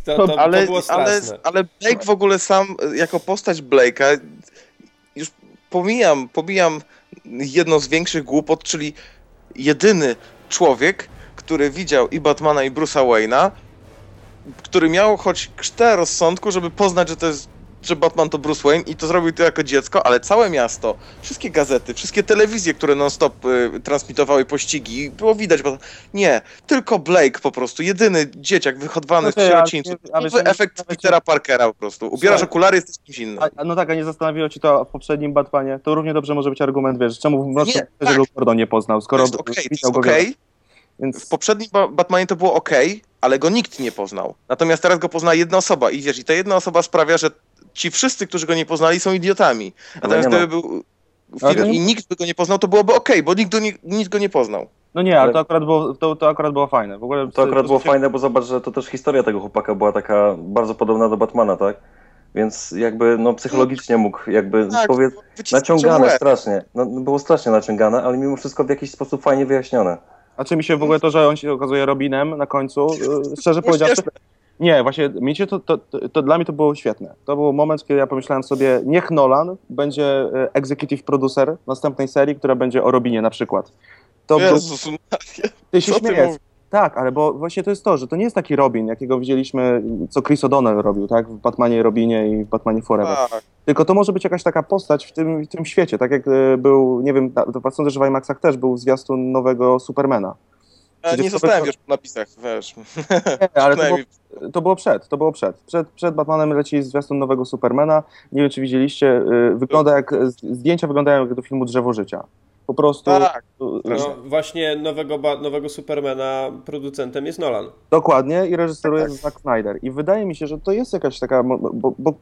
to, to, to ale, było ale, straszne. ale Blake w ogóle sam, jako postać Blake'a, już pomijam, pomijam jedną z większych głupot, czyli jedyny człowiek, który widział i Batmana, i Bruce'a Wayne'a który miał choć krztę rozsądku, żeby poznać, że to jest że Batman to Bruce Wayne i to zrobił to jako dziecko, ale całe miasto, wszystkie gazety, wszystkie telewizje, które non-stop y, transmitowały pościgi, było widać, bo nie, tylko Blake po prostu, jedyny dzieciak wyhodowany No w to ja- sierocińcu. a wiecie, Nowy efekt nawet- Petera Parkera po prostu. Ubierasz Słuchaj. okulary, jesteś kimś innym. A, no tak, a nie zastanowiło ci to w poprzednim Batmanie? To równie dobrze może być argument, wiesz, czemu w Mrocznym Nie, tak. Gordon nie poznał, To skoro jest okej, to widział jest go. Więc W poprzednim ba- Batmanie to było ok, ale go nikt nie poznał. Natomiast teraz go pozna jedna osoba i wiesz, i ta jedna osoba sprawia, że ci wszyscy, którzy go nie poznali, są idiotami. Natomiast nie gdyby no. był film i nikt by go nie poznał, to byłoby ok, bo nikt go nie, nikt go nie poznał. No nie, ale to akurat było, to, to akurat było fajne. W ogóle To akurat było się- fajne, bo zobacz, że to też historia tego chłopaka była taka bardzo podobna do Batmana, tak? Więc jakby no psychologicznie mógł jakby Tak, powiedz, naciągane strasznie. No, było strasznie naciągane, ale mimo wszystko w jakiś sposób fajnie wyjaśnione. A czy mi się w ogóle to, że on się okazuje Robinem na końcu, y, szczerze powiedziawszy, nie, właśnie, mi się to, to, to, to dla mnie to było świetne. To był moment, kiedy ja pomyślałem sobie, niech Nolan będzie y, executive producer następnej serii, która będzie o Robinie na przykład. To był, Jezus, Maria, ty się śmiejesz. Tak, ale bo właśnie to jest to, że to nie jest taki Robin, jakiego widzieliśmy, co Chris O'Donnell robił, tak? W Batmanie Robinie i w Batmanie Forever. Tak. Tylko to może być jakaś taka postać w tym, w tym świecie, tak jak e, był, nie wiem, to sądzę, że w IMAXach też był zwiastun nowego Supermana. Przecież nie zostałem już po napisach, wiesz. *laughs* Nie, ale to było, to było przed, to było przed. Przed, przed Batmanem leci zwiastun nowego Supermana. Nie wiem, czy widzieliście, e, wygląda jak, zdjęcia wyglądają jak do filmu Drzewo Życia. Po prostu... Tak. e, No, właśnie nowego, nowego Supermana producentem jest Nolan. Dokładnie i reżyseruje Tak, tak. Zack Snyder. I wydaje mi się, że to jest jakaś taka. Bo, bo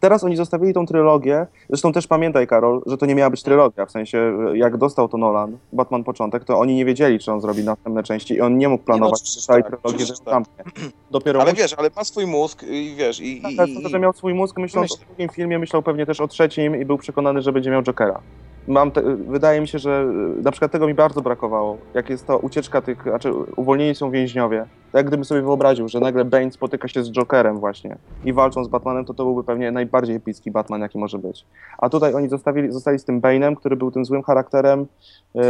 teraz oni zostawili tą trylogię. Zresztą też pamiętaj, Karol, że to nie miała być trylogia. W sensie, jak dostał to Nolan, Batman początek, to oni nie wiedzieli, czy on zrobi następne części i on nie mógł planować oczywiście całej tak, trylogii, że zamknie. Dopiero Ale on- wiesz, ale ma swój mózg i wiesz, i... i, tak, i, to, że miał swój mózg, myśląc Myślę. o drugim filmie, myślał pewnie też o trzecim i był przekonany, że będzie miał Jokera. Mam te, wydaje mi się, że y, na przykład tego mi bardzo brakowało. Jak jest to ucieczka tych, znaczy uwolnieni są więźniowie. Jak gdybym sobie wyobraził, że nagle Bane spotyka się z Jokerem właśnie i walczą z Batmanem, to to byłby pewnie najbardziej epicki Batman, jaki może być. A tutaj oni zostawili, zostali z tym Bane'em, który był tym złym charakterem. Yy,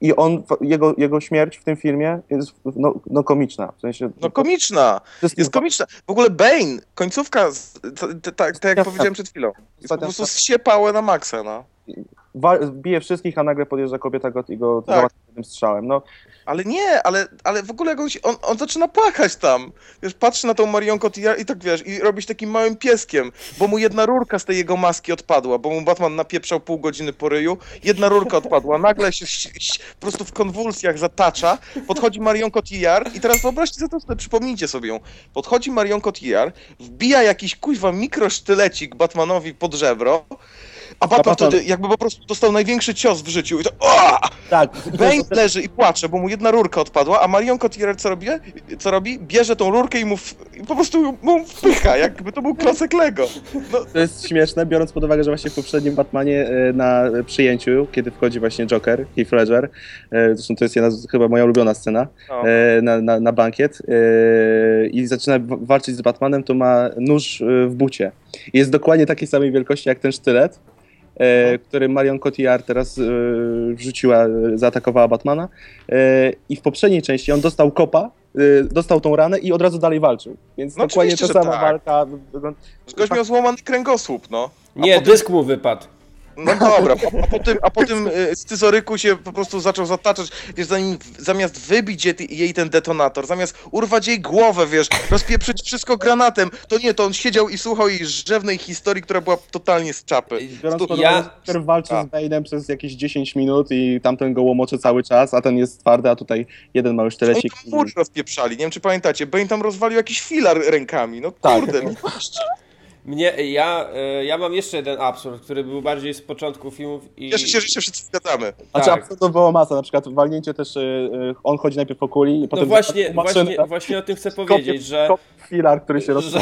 I on, jego, jego śmierć w tym filmie jest no, no komiczna. W sensie, No komiczna, jest komiczna. W ogóle Bane, końcówka, tak jak Ja- powiedziałem przed chwilą, jest po prostu zsiepałe na maksa, no. Bije wszystkich, a nagle podjeżdża kobieta go, i go Tak. jednym strzałem. No, Ale nie, ale, ale w ogóle jakoś on, on zaczyna płakać tam. Wiesz, patrzy na tą Marion Cotillard i tak wiesz, i robić takim małym pieskiem, bo mu jedna rurka z tej jego maski odpadła, bo mu Batman napieprzał pół godziny po ryju, jedna rurka odpadła, nagle się po prostu w konwulsjach zatacza, podchodzi Marion Cotillard i teraz wyobraźcie sobie to, przypomnijcie sobie ją. Podchodzi Marion Cotillard, wbija jakiś kuźwa mikrosztylecik Batmanowi pod żebro, a Batman Batman- wtedy jakby po prostu dostał największy cios w życiu i to o! tak. Bane leży i płacze, bo mu jedna rurka odpadła, a Marion Cotillard co robi? Co robi? Bierze tą rurkę i mu w, i po prostu mu wpycha, jakby to był klocek Lego. No, To jest śmieszne, biorąc pod uwagę, że właśnie w poprzednim Batmanie e, na przyjęciu, kiedy wchodzi właśnie Joker, Heath Ledger, e, zresztą to jest jedna chyba moja ulubiona scena, no. e, na, na, na bankiet i zaczyna walczyć z Batmanem, to ma nóż w bucie. Jest dokładnie takiej samej wielkości jak ten sztylet, e, Mhm. który Marion Cotillard teraz e, wrzuciła, e, zaatakowała Batmana e, i w poprzedniej części on dostał kopa, e, dostał tą ranę i od razu dalej walczył. Więc No dokładnie ta sama tak. walka. wygląda- Gość miał złamany kręgosłup, no. A Nie, potem- dysk mu wypadł. No dobra, a, a po tym, a po tym y, scyzoryku się po prostu zaczął zataczać, wiesz, zanim, zamiast wybić jej, jej ten detonator, zamiast urwać jej głowę, wiesz, rozpieprzyć wszystko granatem, to nie, to on siedział i słuchał jej rzewnej historii, która była totalnie z czapy. Biorąc pod ja- Joker walczy A. z Bane'em przez jakieś 10 minut i tamten go łomoczy cały czas, a ten jest twardy, a tutaj jeden mały Oni sztylecik. tam mury rozpieprzali, nie wiem czy pamiętacie, Bane tam rozwalił jakiś filar rękami, no Tak. kurde. no. Mnie, ja, e, ja mam jeszcze jeden absurd, który był bardziej z początku filmów i... Cieszę się, że się wszyscy zgadzamy. Znaczy, tak. absolutnie było masa, na przykład walnięcie też, y, y, on chodzi najpierw po kuli i No potem... właśnie, maszynę, właśnie, właśnie o tym chcę *laughs* kopie- powiedzieć, że... kopie filar, który się roz... że,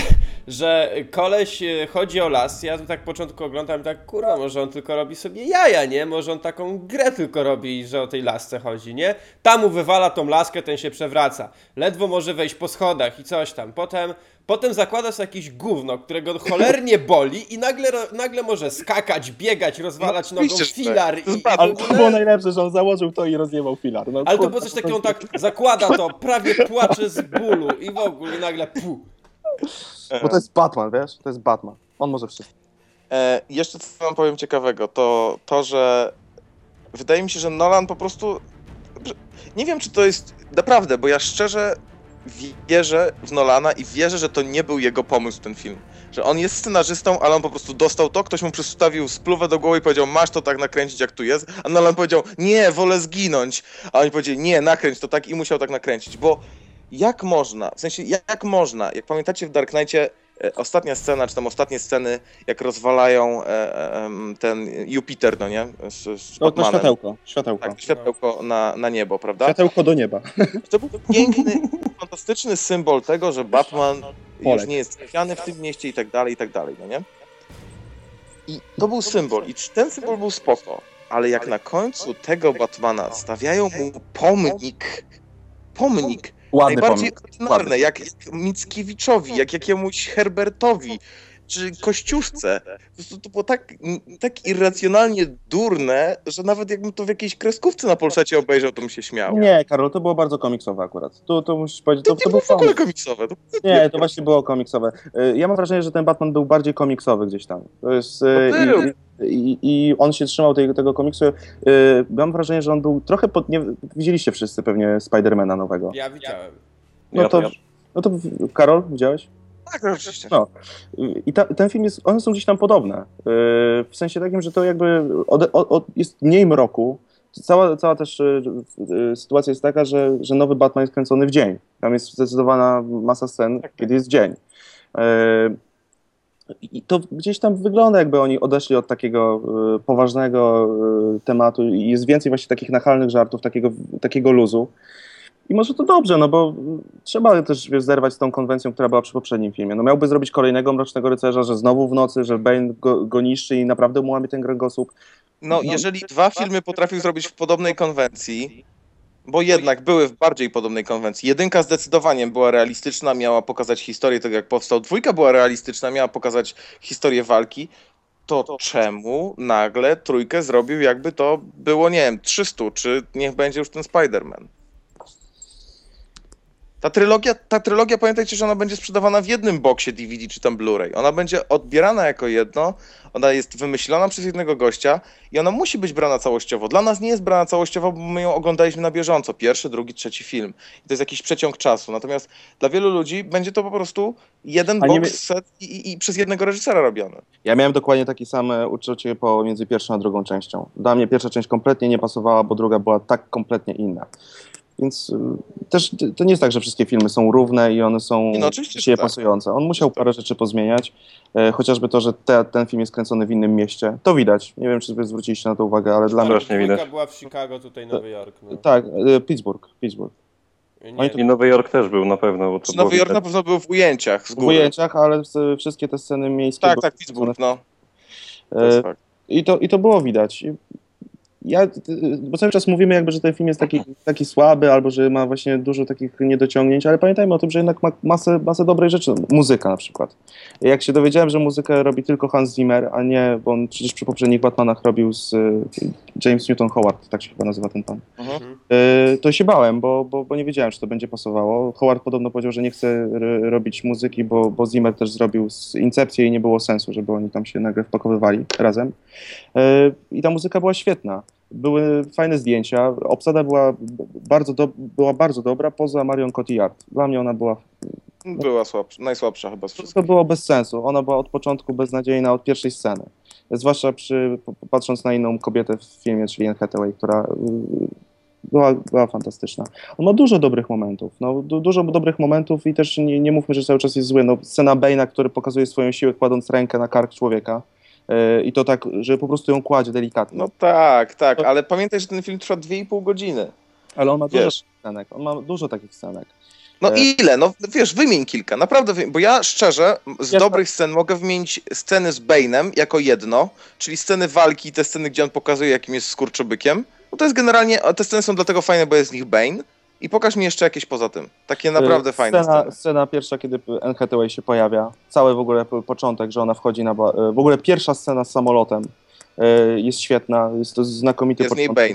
że koleś e, chodzi o las, ja tu tak początku oglądam i tak, kurwa, może on tylko robi sobie jaja, nie? Może on taką grę tylko robi, że o tej lasce chodzi, nie? Tam mu wywala tą laskę, ten się przewraca. Ledwo może wejść po schodach i coś tam. Potem potem zakłada sobie jakieś gówno, którego cholernie *laughs* boli i nagle, nagle może skakać, biegać, rozwalać No, nogą że filar tak. To i, Ale to było najlepsze, że on założył to i rozjebał filar. No, Ale to było coś takiego, on tak zakłada to, prawie płacze z bólu i w ogóle i nagle pu. Bo to jest Batman, wiesz? To jest Batman. On może wszystko. E, jeszcze co wam powiem ciekawego, to to, że wydaje mi się, że Nolan po prostu. Nie wiem, czy to jest naprawdę, bo ja szczerze wierzę w Nolana i wierzę, że to nie był jego pomysł ten film. Że on jest scenarzystą, ale on po prostu dostał to, ktoś mu przystawił spluwę do głowy i powiedział, masz to tak nakręcić, jak tu jest. A Nolan powiedział, nie, wolę zginąć. A oni powiedzieli, nie, nakręć to tak i musiał tak nakręcić, bo jak można, w sensie jak można, jak pamiętacie w Dark Knightie, ostatnia scena, czy tam ostatnie sceny, jak rozwalają e, e, ten Jupiter, no nie? Z, z No to światełko, światełko. Tak, światełko na, na niebo, prawda? Światełko do nieba. *laughs* To był piękny, fantastyczny symbol tego, że Batman już Polek. nie jest trafiany w tym mieście i tak dalej, i tak dalej, no nie? I to był symbol, i ten symbol był spoko, ale jak na końcu tego Batmana stawiają mu pomnik, pomnik, Ładny najbardziej pomysł. ordynarne, jak, jak Mickiewiczowi, jak jakiemuś Herbertowi, czy Kościuszce. Po prostu to było tak, tak irracjonalnie durne, że nawet jakbym to w jakiejś kreskówce na Polszacie obejrzał, to bym się śmiał. Nie, Karol, to było bardzo komiksowe akurat. Tu, tu musisz powiedzieć, To, to, to było był w ogóle komiksowe. To Nie, to właśnie było komiksowe. Y, Ja mam wrażenie, że ten Batman był bardziej komiksowy gdzieś tam. To jest, y, No był. i, i, I on się trzymał tej, tego komiksu. Y, Mam wrażenie, że on był trochę pod... Nie, widzieliście wszyscy pewnie Spidermana nowego. Ja widziałem. No to, to- no to Karol, widziałeś? Tak, no, oczywiście. No. I ta, ten film jest, one są gdzieś tam podobne. Yy, w sensie takim, że to jakby od, od, od, jest mniej mroku. Cała, cała też yy, yy, sytuacja jest taka, że, że nowy Batman jest kręcony w dzień. Tam jest zdecydowana masa scen, kiedy jest dzień. I to gdzieś tam wygląda, jakby oni odeszli od takiego yy, poważnego yy, tematu i jest więcej właśnie takich nachalnych żartów, takiego, takiego luzu. I może to dobrze, no bo trzeba też wiesz, zerwać z tą konwencją, która była przy poprzednim filmie. No miałby zrobić kolejnego Mrocznego Rycerza, że znowu w nocy, że Bane go, go niszczy i naprawdę mu łamie ten kręgosłup. No, No. jeżeli dwa filmy potrafił zrobić w podobnej konwencji, bo jednak były w bardziej podobnej konwencji. Jedynka zdecydowanie była realistyczna, miała pokazać historię tego, jak powstał. Dwójka była realistyczna, miała pokazać historię walki. To czemu nagle trójkę zrobił, jakby to było, nie wiem, 300, czy niech będzie już ten Spider-Man? Ta trylogia, ta trylogia, pamiętajcie, że ona będzie sprzedawana w jednym boksie DVD czy tam Blu-ray. Ona będzie odbierana jako jedno, ona jest wymyślona przez jednego gościa i ona musi być brana całościowo. Dla nas nie jest brana całościowo, bo my ją oglądaliśmy na bieżąco. Pierwszy, drugi, trzeci film. I to jest jakiś przeciąg czasu. Natomiast dla wielu ludzi będzie to po prostu jeden box wie- set i, i, i przez jednego reżysera robiony. Ja miałem dokładnie takie same uczucie pomiędzy pierwszą a drugą częścią. Dla mnie pierwsza część kompletnie nie pasowała, bo druga była tak kompletnie inna. Więc też to nie jest tak, że wszystkie filmy są równe i one są no że tak. pasujące. On musiał parę rzeczy pozmieniać, e, chociażby to, że te, ten film jest kręcony w innym mieście. To widać. Nie wiem, czy wy zwróciliście na to uwagę, ale dla mnie... Widać. była w Chicago, tutaj Nowy Jork. No. Tak, e, Pittsburgh, Pittsburgh. Nie, I Nowy Jork też był na pewno. Bo to Nowy Jork na pewno był w ujęciach z W góry. ujęciach, ale wszystkie te sceny miejskie... Tak, tak, Pittsburgh, no. w- To jest e, fakt. I to, I to było widać. Ja, y, bo cały czas mówimy jakby, że ten film jest taki, taki słaby, albo że ma właśnie dużo takich niedociągnięć, ale pamiętajmy o tym, że jednak ma masę, masę dobrej rzeczy. Muzyka na przykład. Jak się dowiedziałem, że muzykę robi tylko Hans Zimmer, a nie, bo on przecież przy poprzednich Batmanach robił z y, James Newton Howard, tak się chyba nazywa ten pan. Mhm. Y, to się bałem, bo, bo, bo nie wiedziałem, czy to będzie pasowało. Howard podobno powiedział, że nie chce robić muzyki, bo, bo Zimmer też zrobił z Incepcję i nie było sensu, żeby oni tam się nagle wpakowywali razem. I ta muzyka była świetna. Były fajne zdjęcia, obsada była bardzo, do, była bardzo dobra, poza Marion Cotillard. Dla mnie ona była, Była słabsza, najsłabsza chyba z wszystkich. to było bez sensu. Ona była od początku beznadziejna, od pierwszej sceny. Zwłaszcza przy, patrząc na inną kobietę w filmie, czyli Anne Hathaway, która y, była, była fantastyczna. On ma dużo dobrych momentów, no, du, dużo dobrych momentów i też nie, nie mówmy, że cały czas jest zły. No, scena Bane'a, który pokazuje swoją siłę, kładąc rękę na kark człowieka i to tak, że po prostu ją kładzie delikatnie. No tak, tak, ale pamiętaj, że ten film trwa 2,5 godziny. Ale on ma dużo Wiesz. scenek. On ma dużo takich scenek. No E. ile? No wiesz, wymień kilka, naprawdę wymień, bo ja szczerze z Ja- dobrych scen mogę wymienić sceny z Bane'em jako jedno, czyli sceny walki, te sceny, gdzie on pokazuje, jakim jest skurczybykiem. No to jest generalnie, te sceny są dlatego fajne, bo jest z nich Bane. I pokaż mi jeszcze jakieś poza tym. Takie naprawdę Y, fajne scena, sceny. scena pierwsza, kiedy Anne Hathaway się pojawia, cały w ogóle po- początek, że ona wchodzi na... Ba- y, w ogóle pierwsza scena z samolotem y, jest świetna, jest to znakomity Jest w niej początek.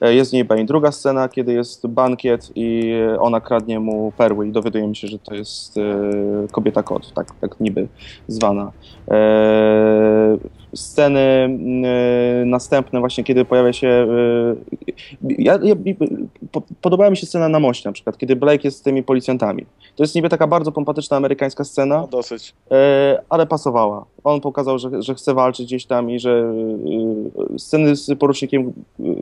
Bane. Jest niej Bane. Druga scena, kiedy jest bankiet i ona kradnie mu perły i dowiadujemy się, że to jest kobieta kot, tak, tak niby zwana. Sceny mm, e, następne właśnie, kiedy pojawia się... E, ja, ja, po, podobała mi się scena na moście na przykład, kiedy Blake jest z tymi policjantami. To jest niby taka bardzo pompatyczna amerykańska scena, No dosyć. E, ale pasowała. On pokazał, że, że chce walczyć gdzieś tam i że sceny z porucznikiem,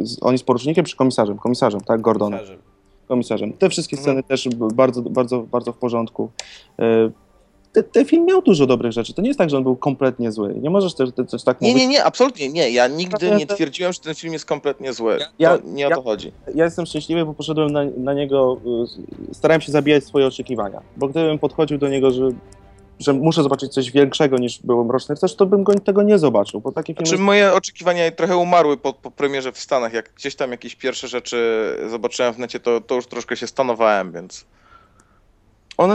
z, on jest porucznikiem czy komisarzem? Komisarzem, tak, Gordonem. Komisarzem. Komisarzem. Te wszystkie Mhm. sceny też b- bardzo, bardzo, bardzo w porządku. E, te, ten film miał dużo dobrych rzeczy. To nie jest tak, że on był kompletnie zły. Nie możesz też, też tak Nie, mówić. nie, nie, absolutnie nie. Ja nigdy nie twierdziłem, że ten film jest kompletnie zły. Ja- to nie o ja- to chodzi. Ja jestem szczęśliwy, bo poszedłem na, na niego, e, starałem się zabijać swoje oczekiwania. Bo gdybym podchodził do niego, że, że muszę zobaczyć coś większego niż było Mroczny Rycerz, to bym go, tego nie zobaczył. Bo taki film Znaczy, moje oczekiwania trochę umarły po, po premierze w Stanach. Jak gdzieś tam jakieś pierwsze rzeczy zobaczyłem w necie, to, to już troszkę się stanowałem, więc.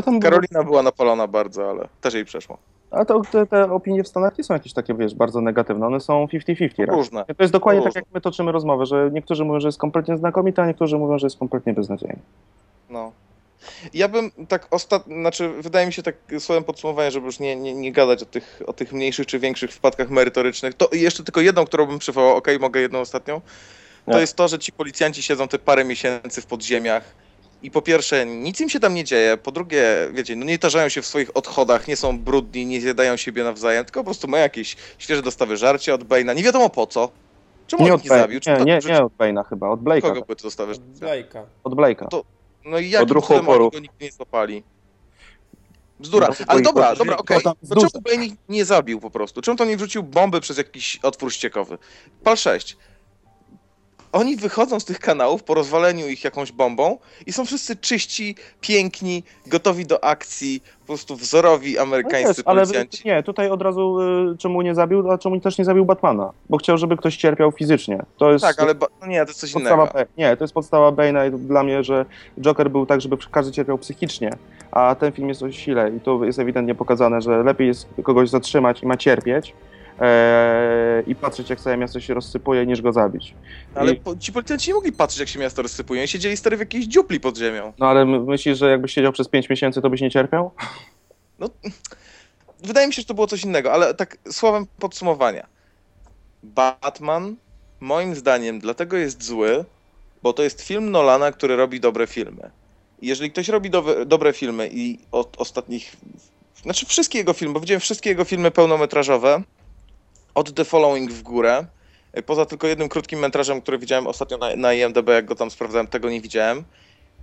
Tam Karolina była napalona bardzo, ale też jej przeszło. A to te, te opinie w Stanach nie są jakieś takie, wiesz, bardzo negatywne. One są 50-50. raczej. Różne. To jest dokładnie Różne. tak, jak my toczymy rozmowę, że niektórzy mówią, że jest kompletnie znakomity, a niektórzy mówią, że jest kompletnie beznadziejny. No. Ja bym tak ostatnio, znaczy wydaje mi się tak słowem podsumowania, żeby już nie, nie, nie gadać o tych, o tych mniejszych czy większych wpadkach merytorycznych, to jeszcze tylko jedną, którą bym przywołał, okej, mogę jedną ostatnią, to jest to, że ci policjanci siedzą te parę miesięcy w podziemiach i po pierwsze nic im się tam nie dzieje, po drugie, wiecie, no nie tarzają się w swoich odchodach, nie są brudni, nie zjadają siebie nawzajem, tylko po prostu mają jakieś świeże dostawy żarcie od Bane'a, nie wiadomo po co. Czemu Nie on od, ich nie zabił? Czy nie, nie, nie od Bane'a chyba, od Blake'a. Kogo były te dostawy? Blake'a. Od Blake'a. To- No i jak Od go nigdy nie złapali? Bzdura. No, Ale dobra, dobra, okej. To wzdłuż- czemu Bane ich nie zabił po prostu? Czemu to nie wrzucił bomby przez jakiś otwór ściekowy? Pal 6. Oni wychodzą z tych kanałów po rozwaleniu ich jakąś bombą i są wszyscy czyści, piękni, gotowi do akcji, po prostu wzorowi No amerykańscy jest, ale policjanci. nie, tutaj od razu y, czemu nie zabił, a czemu też nie zabił Batmana? Bo chciał, żeby ktoś cierpiał fizycznie. To jest Tak, ale no nie, to jest coś podstawa innego. Nie, to jest podstawa Bane'a i dla mnie, że Joker był tak, żeby każdy cierpiał psychicznie, a ten film jest o sile i to jest ewidentnie pokazane, że lepiej jest kogoś zatrzymać i ma cierpieć e, i patrzeć, jak całe miasto się rozsypuje, niż go zabić. Ale I, po, ci policjanci nie mogli patrzeć, jak się miasto rozsypuje. Oni siedzieli stary w jakiejś dziupli pod ziemią. no ale my- myślisz, że jakbyś siedział przez 5 miesięcy, to byś nie cierpiał? Wydaje mi się, że to było coś innego, ale tak słowem podsumowania. Batman, moim zdaniem, dlatego jest zły, bo to jest film Nolana, który robi dobre filmy. I jeżeli ktoś robi dowe, dobre filmy i od ostatnich. Znaczy, wszystkie jego filmy, bo widziałem wszystkie jego filmy pełnometrażowe, od The Following w górę. Poza tylko jednym krótkim metrażem, który widziałem ostatnio na, na IMDb, jak go tam sprawdzałem, tego nie widziałem.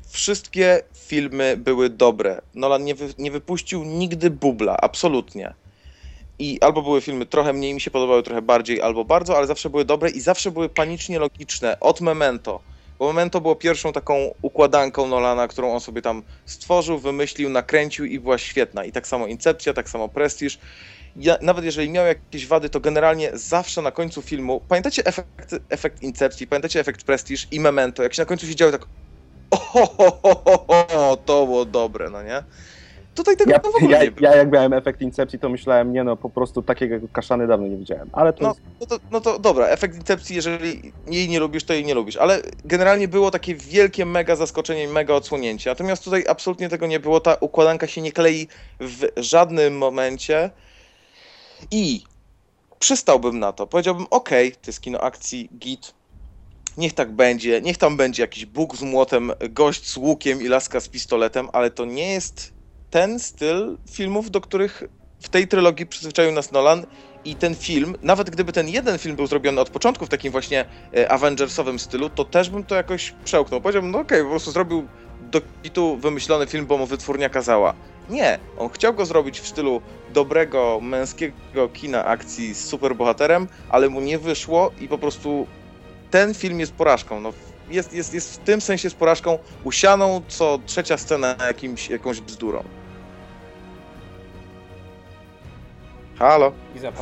Wszystkie filmy były dobre. Nolan nie, wy, nie wypuścił nigdy bubla, absolutnie. I albo były filmy trochę mniej mi się podobały, trochę bardziej, albo bardzo, ale zawsze były dobre i zawsze były panicznie logiczne. Od Memento. Bo Memento było pierwszą taką układanką Nolana, którą on sobie tam stworzył, wymyślił, nakręcił i była świetna. I tak samo Incepcja, tak samo Prestige. Ja, nawet jeżeli miał jakieś wady, to generalnie zawsze na końcu filmu. Pamiętacie efekt, efekt Incepcji, pamiętacie efekt Prestige i Memento, jak się na końcu siedziały tak. O, to było dobre, no nie? Tutaj tego Ja, w ogóle ja, nie było. ja jak miałem efekt Incepcji, to myślałem, nie no, po prostu takiego kaszany dawno nie widziałem. Ale to No, no, to, no to dobra, efekt Incepcji, jeżeli jej nie lubisz, to jej nie lubisz, ale generalnie było takie wielkie mega zaskoczenie, mega odsłonięcie, natomiast tutaj absolutnie tego nie było, ta układanka się nie klei w żadnym momencie i przystałbym na to, powiedziałbym, okej, to jest kino akcji, git, niech tak będzie, niech tam będzie jakiś Bóg z młotem, gość z łukiem i laska z pistoletem, ale to nie jest ten styl filmów, do których w tej trylogii przyzwyczaił nas Nolan. I ten film, nawet gdyby ten jeden film był zrobiony od początku w takim właśnie e, Avengersowym stylu, to też bym to jakoś przełknął. Powiedziałbym, no okej, po prostu zrobił do kitu wymyślony film, bo mu wytwórnia kazała. Nie, on chciał go zrobić w stylu dobrego, męskiego kina akcji z superbohaterem, ale mu nie wyszło i po prostu ten film jest porażką. No, jest, jest, jest w tym sensie z porażką usianą co trzecia scena jakimś, jakąś bzdurą. Halo?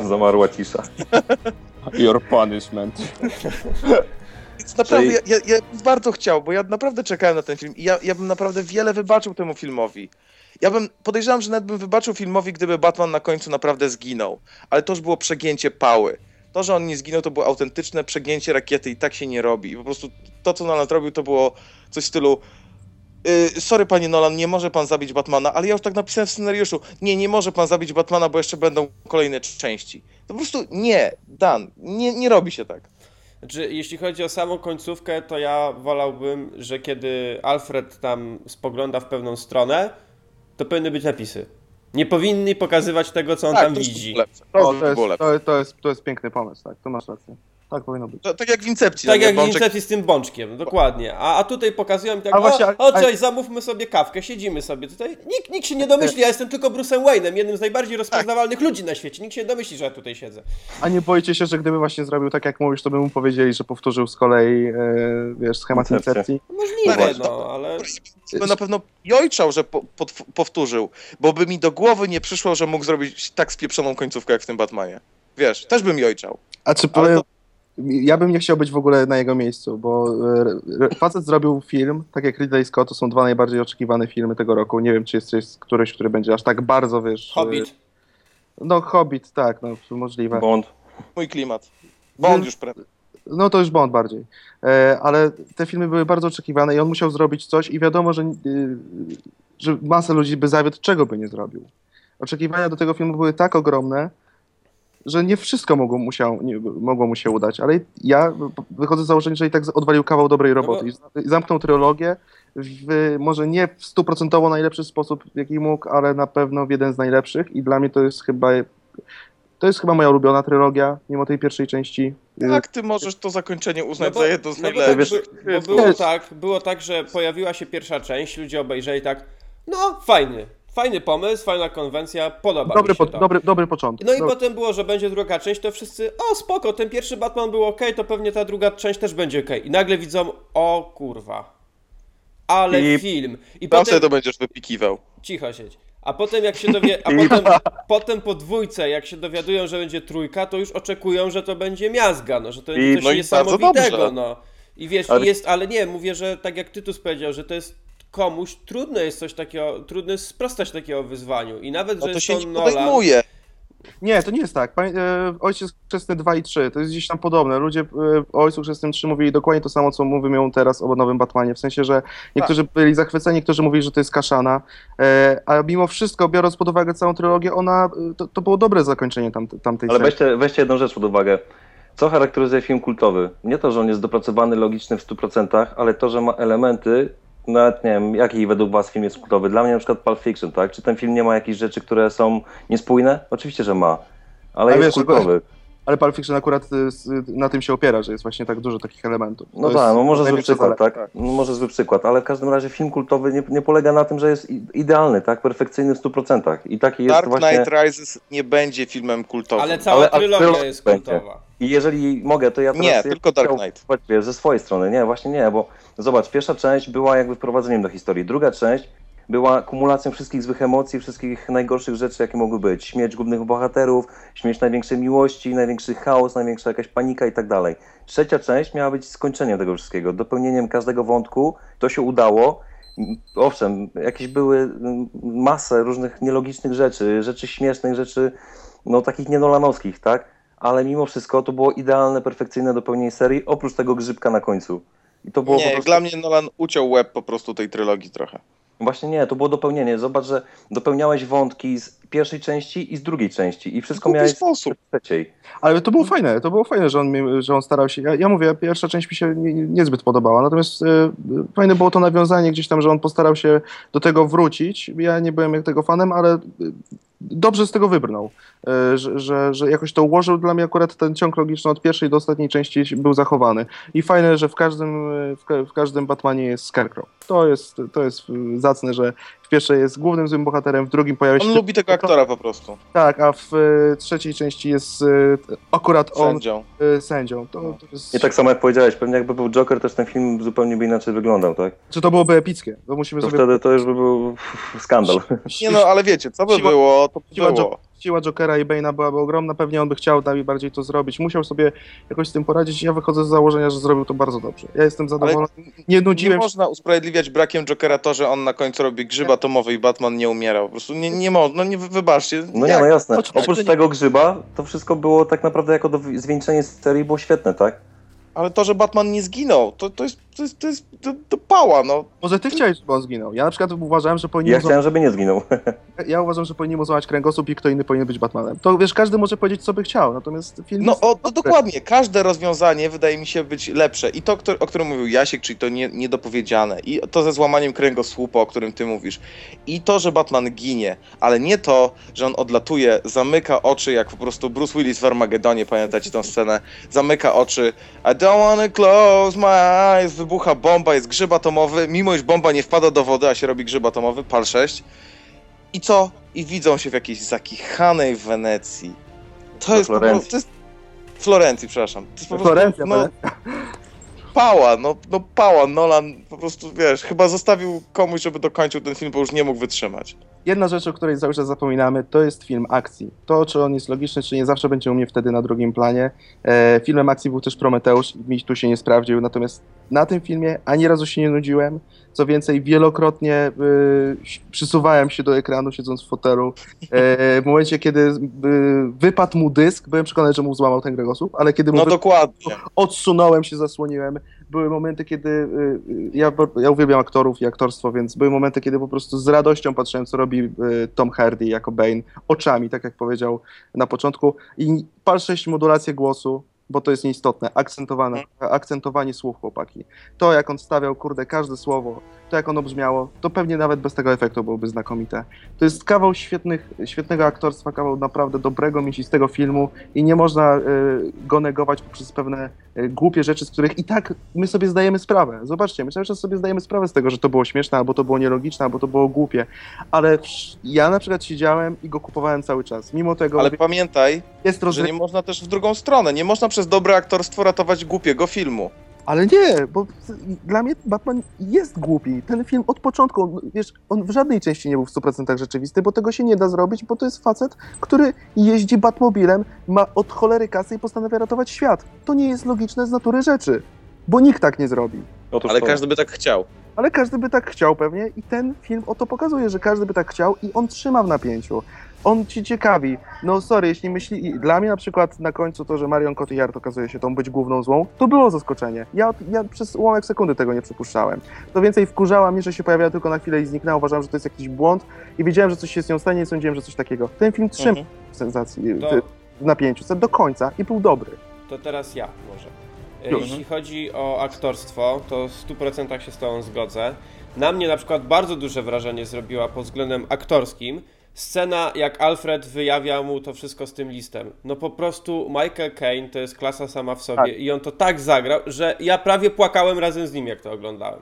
Zamarła cisza. your punishment. *laughs* Więc naprawdę, ja, ja, ja bardzo chciał, bo ja naprawdę czekałem na ten film i ja, ja bym naprawdę wiele wybaczył temu filmowi. Ja bym, podejrzewam, że nawet bym wybaczył filmowi, gdyby Batman na końcu naprawdę zginął. Ale to już było przegięcie pały. To, że on nie zginął, to było autentyczne przegięcie rakiety i tak się nie robi. Po prostu to, co Nolan robił, to było coś w stylu Yy, sorry, panie Nolan, nie może pan zabić Batmana, ale ja już tak napisałem w scenariuszu. Nie, nie może pan zabić Batmana, bo jeszcze będą kolejne części. To po prostu nie, Dan, nie, nie robi się tak. Znaczy, jeśli chodzi o samą końcówkę, to ja wolałbym, że kiedy Alfred tam spogląda w pewną stronę, to powinny być napisy. Nie powinni pokazywać tego, co on tam to widzi. lepsze. To, To jest, to, to, jest, to jest piękny pomysł, tak, to masz rację. Tak powinno być. To, tak jak w Incepcji. Tak no jak Bączek- Vincent z tym bączkiem, dokładnie. A, a tutaj pokazują mi tak, A właśnie, o, o cześć, zamówmy sobie kawkę, siedzimy sobie tutaj. Nikt, nikt się nie domyśli, ja jestem tylko Bruce'em Wayne'em, jednym z najbardziej rozpoznawalnych ludzi na świecie. Nikt się nie domyśli, że ja tutaj siedzę. A nie boicie się, że gdyby właśnie zrobił tak, jak mówisz, to by mu powiedzieli, że powtórzył z kolei, e, wiesz, schemat incepcji? Możliwe, Tak, no, ale... bym na pewno jojczał, że po, potw- powtórzył, bo by mi do głowy nie przyszło, że mógł zrobić tak spieprzoną końcówkę jak w tym Batmanie. Wiesz, też bym jojczał. A czy Ale powiem, to- ja bym nie chciał być w ogóle na jego miejscu, bo e, facet zrobił film, tak jak Ridley Scott, to są dwa najbardziej oczekiwane filmy tego roku. Nie wiem, czy jest, jest któryś, który będzie aż tak bardzo, wiesz... Hobbit. e, No, Hobbit, tak, no, możliwe. Bond. Mój klimat. Bond już pre... No to już Bond bardziej. E, ale te filmy były bardzo oczekiwane i on musiał zrobić coś i wiadomo, że, y, że masa ludzi by zawiódł, czego by nie zrobił. Oczekiwania do tego filmu były tak ogromne, że nie wszystko mogło mu się, nie, mogło mu się udać, ale ja wychodzę z założenia, że i tak odwalił kawał dobrej roboty bo- i zamknął trylogię w, może nie w stuprocentowo najlepszy sposób, w jaki mógł, ale na pewno w jeden z najlepszych i dla mnie to jest chyba to jest chyba moja ulubiona trylogia, mimo tej pierwszej części. Jak ty możesz to zakończenie uznać bo- za jedno z no bo, tak, najlepszych? bo było tak, było tak, że pojawiła się pierwsza część, ludzie obejrzeli tak, no fajny, fajny pomysł, fajna konwencja, podoba Dobry, mi się po, to. dobry, dobry początek. No i Dobry. potem było, że będzie druga część, to wszyscy, o spoko, ten pierwszy Batman był ok, to pewnie ta druga część też będzie ok. I nagle widzą, o kurwa, ale I- film. I Tam potem, sobie to będziesz wypikiwał. cicho siedź. A potem jak się dowie, a *laughs* potem, potem po dwójce, jak się dowiadują, że będzie trójka, to już oczekują, że to będzie miazga, no, że to będzie coś no niesamowitego, no. I wiesz, Ale- jest, ale nie, mówię, że tak jak Tytus powiedział, że to jest komuś trudno jest coś takiego, trudno jest sprostać takiego wyzwaniu. I nawet, No że to się to nie Nolan, podejmuje. Nie, to nie jest tak. Pamię- e, Ojciec Chrzestny 2 i 3, to jest gdzieś tam podobne. Ludzie e, o Ojcu Chrzestnym 3 mówili dokładnie to samo, co mówią teraz o nowym Batmanie. W sensie, że niektórzy byli zachwyceni, niektórzy mówili, że to jest kaszana. E, a mimo wszystko, biorąc pod uwagę całą trylogię, ona, e, to, to było dobre zakończenie tam, tamtej Ale serii. weźcie, weźcie jedną rzecz pod uwagę. Co charakteryzuje film kultowy? Nie to, że on jest dopracowany, logiczny w 100%, ale to, że ma elementy, nawet nie wiem, jaki według was film jest kultowy. Dla mnie na przykład Pulp Fiction, tak? Czy ten film nie ma jakichś rzeczy, które są niespójne? Oczywiście, że ma. Ale A jest wiesz, kultowy. Ale Pulp Fiction akurat e, s- na tym się opiera, że jest właśnie tak dużo takich elementów. No To tak, no może zły przykład, zaleta. tak? No może zły przykład, ale w każdym razie film kultowy nie, nie polega na tym, że jest idealny, tak? Perfekcyjny w 100%. I taki jest Dark właśnie... Knight Rises nie będzie filmem kultowym. ale cała Ale- ale trylogia jest będzie. kultowa. I jeżeli mogę, to ja teraz... Nie, tylko Dark Knight. Ze swojej strony, nie, właśnie nie, bo zobacz, pierwsza część była jakby wprowadzeniem do historii, druga część była kumulacją wszystkich złych emocji, wszystkich najgorszych rzeczy, jakie mogły być. Śmierć głównych bohaterów, śmierć największej miłości, największy chaos, największa jakaś panika i tak dalej. Trzecia część miała być skończeniem tego wszystkiego, dopełnieniem każdego wątku. To się udało. Owszem, jakieś były mm, masę różnych nielogicznych rzeczy, rzeczy śmiesznych, rzeczy no takich nienolanowskich, tak? Ale mimo wszystko to było idealne, perfekcyjne dopełnienie serii, oprócz tego grzybka na końcu. I to było Nie, prostu... dla mnie Nolan uciął łeb po prostu tej trylogii trochę. Właśnie nie, to było dopełnienie. Zobacz, że dopełniałeś wątki z pierwszej części i z drugiej części i wszystko miałeś sposób. w trzeciej. Ale to było fajne, to było fajne, że on, że on starał się. Ja, ja mówię, pierwsza część mi się nie, nie- niezbyt podobała, natomiast e, fajne było to nawiązanie gdzieś tam, że on postarał się do tego wrócić. Ja nie byłem jak tego fanem, ale e, dobrze z tego wybrnął, e, że, że, że jakoś to ułożył. Dla mnie akurat ten ciąg logiczny od pierwszej do ostatniej części był zachowany. I fajne, że w każdym, w, ka- w każdym Batmanie jest Scarecrow. To jest, to jest zacne, że pierwszej jest głównym złym bohaterem, w drugim pojawia się... On lubi tego aktora po prostu. Tak, a w e, trzeciej części jest e, akurat on Sędzią. e, sędzią. To, to jest, I tak samo jak powiedziałeś, pewnie jakby był Joker, też ten film zupełnie by inaczej wyglądał, tak? Czy to byłoby epickie? To musimy To sobie... wtedy to już by był *laughs* skandal. Nie no, ale wiecie, co by Siła- było, to by siła było. Siła Jokera i Bane'a byłaby ogromna, pewnie on by chciał najbardziej to zrobić. Musiał sobie jakoś z tym poradzić. Ja wychodzę z założenia, że zrobił to bardzo dobrze. Ja jestem zadowolony. Nie Nie nudziłem się. można usprawiedliwiać brakiem Jokera to, że on na końcu robi grzyb atomowy i Batman nie umierał. Po prostu nie, nie można, no nie wybaczcie. No nie, no jasne. Oczywiście Oprócz nie. tego grzyba, to wszystko było tak naprawdę jako do zwieńczenie serii było świetne, tak? Ale to, że Batman nie zginął, to, to jest, to jest, to jest to, to pała, no. Może ty chciałeś, żeby on zginął. Ja na przykład uważałem, że powinien Ja chciałem, żeby nie zginął. ja uważam, że powinien mu złamać kręgosłup i kto inny powinien być Batmanem. To wiesz, każdy może powiedzieć, co by chciał, natomiast film No o, to dokładnie, każde rozwiązanie wydaje mi się być lepsze. I to, o którym mówił Jasiek, czyli to nie, niedopowiedziane. I to ze złamaniem kręgosłupa, o którym ty mówisz. I to, że Batman ginie, ale nie to, że on odlatuje, zamyka oczy, jak po prostu Bruce Willis w Armagedonie, pamiętacie tę scenę? Zamyka oczy, I don't wanna close my eyes, wybucha bomba, jest grzyb atomowy, mimo iż bomba nie wpada do wody, a się robi grzyb atomowy, pal 6. I co? I widzą się w jakiejś zakichanej Wenecji. To Do jest po Florencji. prostu... To jest... Florencji, przepraszam. To jest po prostu, Florencja, no, pała, no, no pała. Nolan po prostu, wiesz, chyba zostawił komuś, żeby dokończył ten film, bo już nie mógł wytrzymać. Jedna rzecz, o której cały czas zapominamy, to jest film akcji. To, czy on jest logiczny, czy nie, zawsze będzie u mnie wtedy na drugim planie. E, filmem akcji był też Prometeusz, mi tu się nie sprawdził, natomiast na tym filmie ani razu się nie nudziłem. Co więcej, wielokrotnie y, przysuwałem się do ekranu, siedząc w fotelu. E, w momencie, kiedy y, wypadł mu dysk, byłem przekonany, że mu złamał ten kręgosłup, ale kiedy mu No wy- dokładnie. odsunąłem się, zasłoniłem. Były momenty, kiedy y, y, ja, ja uwielbiam aktorów i aktorstwo, więc były momenty, kiedy po prostu z radością patrzyłem, co robi y, Tom Hardy jako Bane, oczami, tak jak powiedział na początku. I 6 modulację głosu, bo to jest nieistotne, akcentowane, akcentowanie słów chłopaki. To, jak on stawiał, kurde, każde słowo, to, jak ono brzmiało, to pewnie nawet bez tego efektu byłoby znakomite. To jest kawał świetnych, świetnego aktorstwa, kawał naprawdę dobrego, mięsistego filmu i nie można y, go negować poprzez pewne y, głupie rzeczy, z których i tak my sobie zdajemy sprawę. Zobaczcie, my cały czas sobie zdajemy sprawę z tego, że to było śmieszne, albo to było nielogiczne, albo to było głupie, ale ja na przykład siedziałem i go kupowałem cały czas. Mimo tego Ale mówię, pamiętaj, jest że rozry... nie można też w drugą stronę. Nie można przez dobre aktorstwo ratować głupiego filmu. Ale nie, bo dla mnie Batman jest głupi. Ten film od początku, on, wiesz, on w żadnej części nie był w 100% rzeczywisty, bo tego się nie da zrobić, bo to jest facet, który jeździ Batmobilem, ma od cholery kasy i postanawia ratować świat. To nie jest logiczne z natury rzeczy, bo nikt tak nie zrobi. Otóż Ale to. każdy by tak chciał. Ale każdy by tak chciał pewnie i ten film o to pokazuje, że każdy by tak chciał i on trzyma w napięciu. On ci ciekawi. No sorry, jeśli myśli... i Dla mnie na przykład na końcu to, że Marion Cotillard okazuje się tą być główną złą, to było zaskoczenie. Ja, ja przez ułamek sekundy tego nie przypuszczałem. To więcej wkurzała mnie, że się pojawiała tylko na chwilę i zniknęła. Uważałem, że to jest jakiś błąd i wiedziałem, że coś się z nią stanie i sądziłem, że coś takiego. Ten film trzyma Mhm. w sensacji, To, w, napięciu do końca i był dobry. to teraz ja może. E, Już. Jeśli chodzi o aktorstwo, to w 100% się z Tobą zgodzę. Na mnie na przykład bardzo duże wrażenie zrobiła pod względem aktorskim scena, jak Alfred wyjawia mu to wszystko z tym listem. No po prostu Michael Caine to jest klasa sama w sobie Tak. i on to tak zagrał, że ja prawie płakałem razem z nim, jak to oglądałem.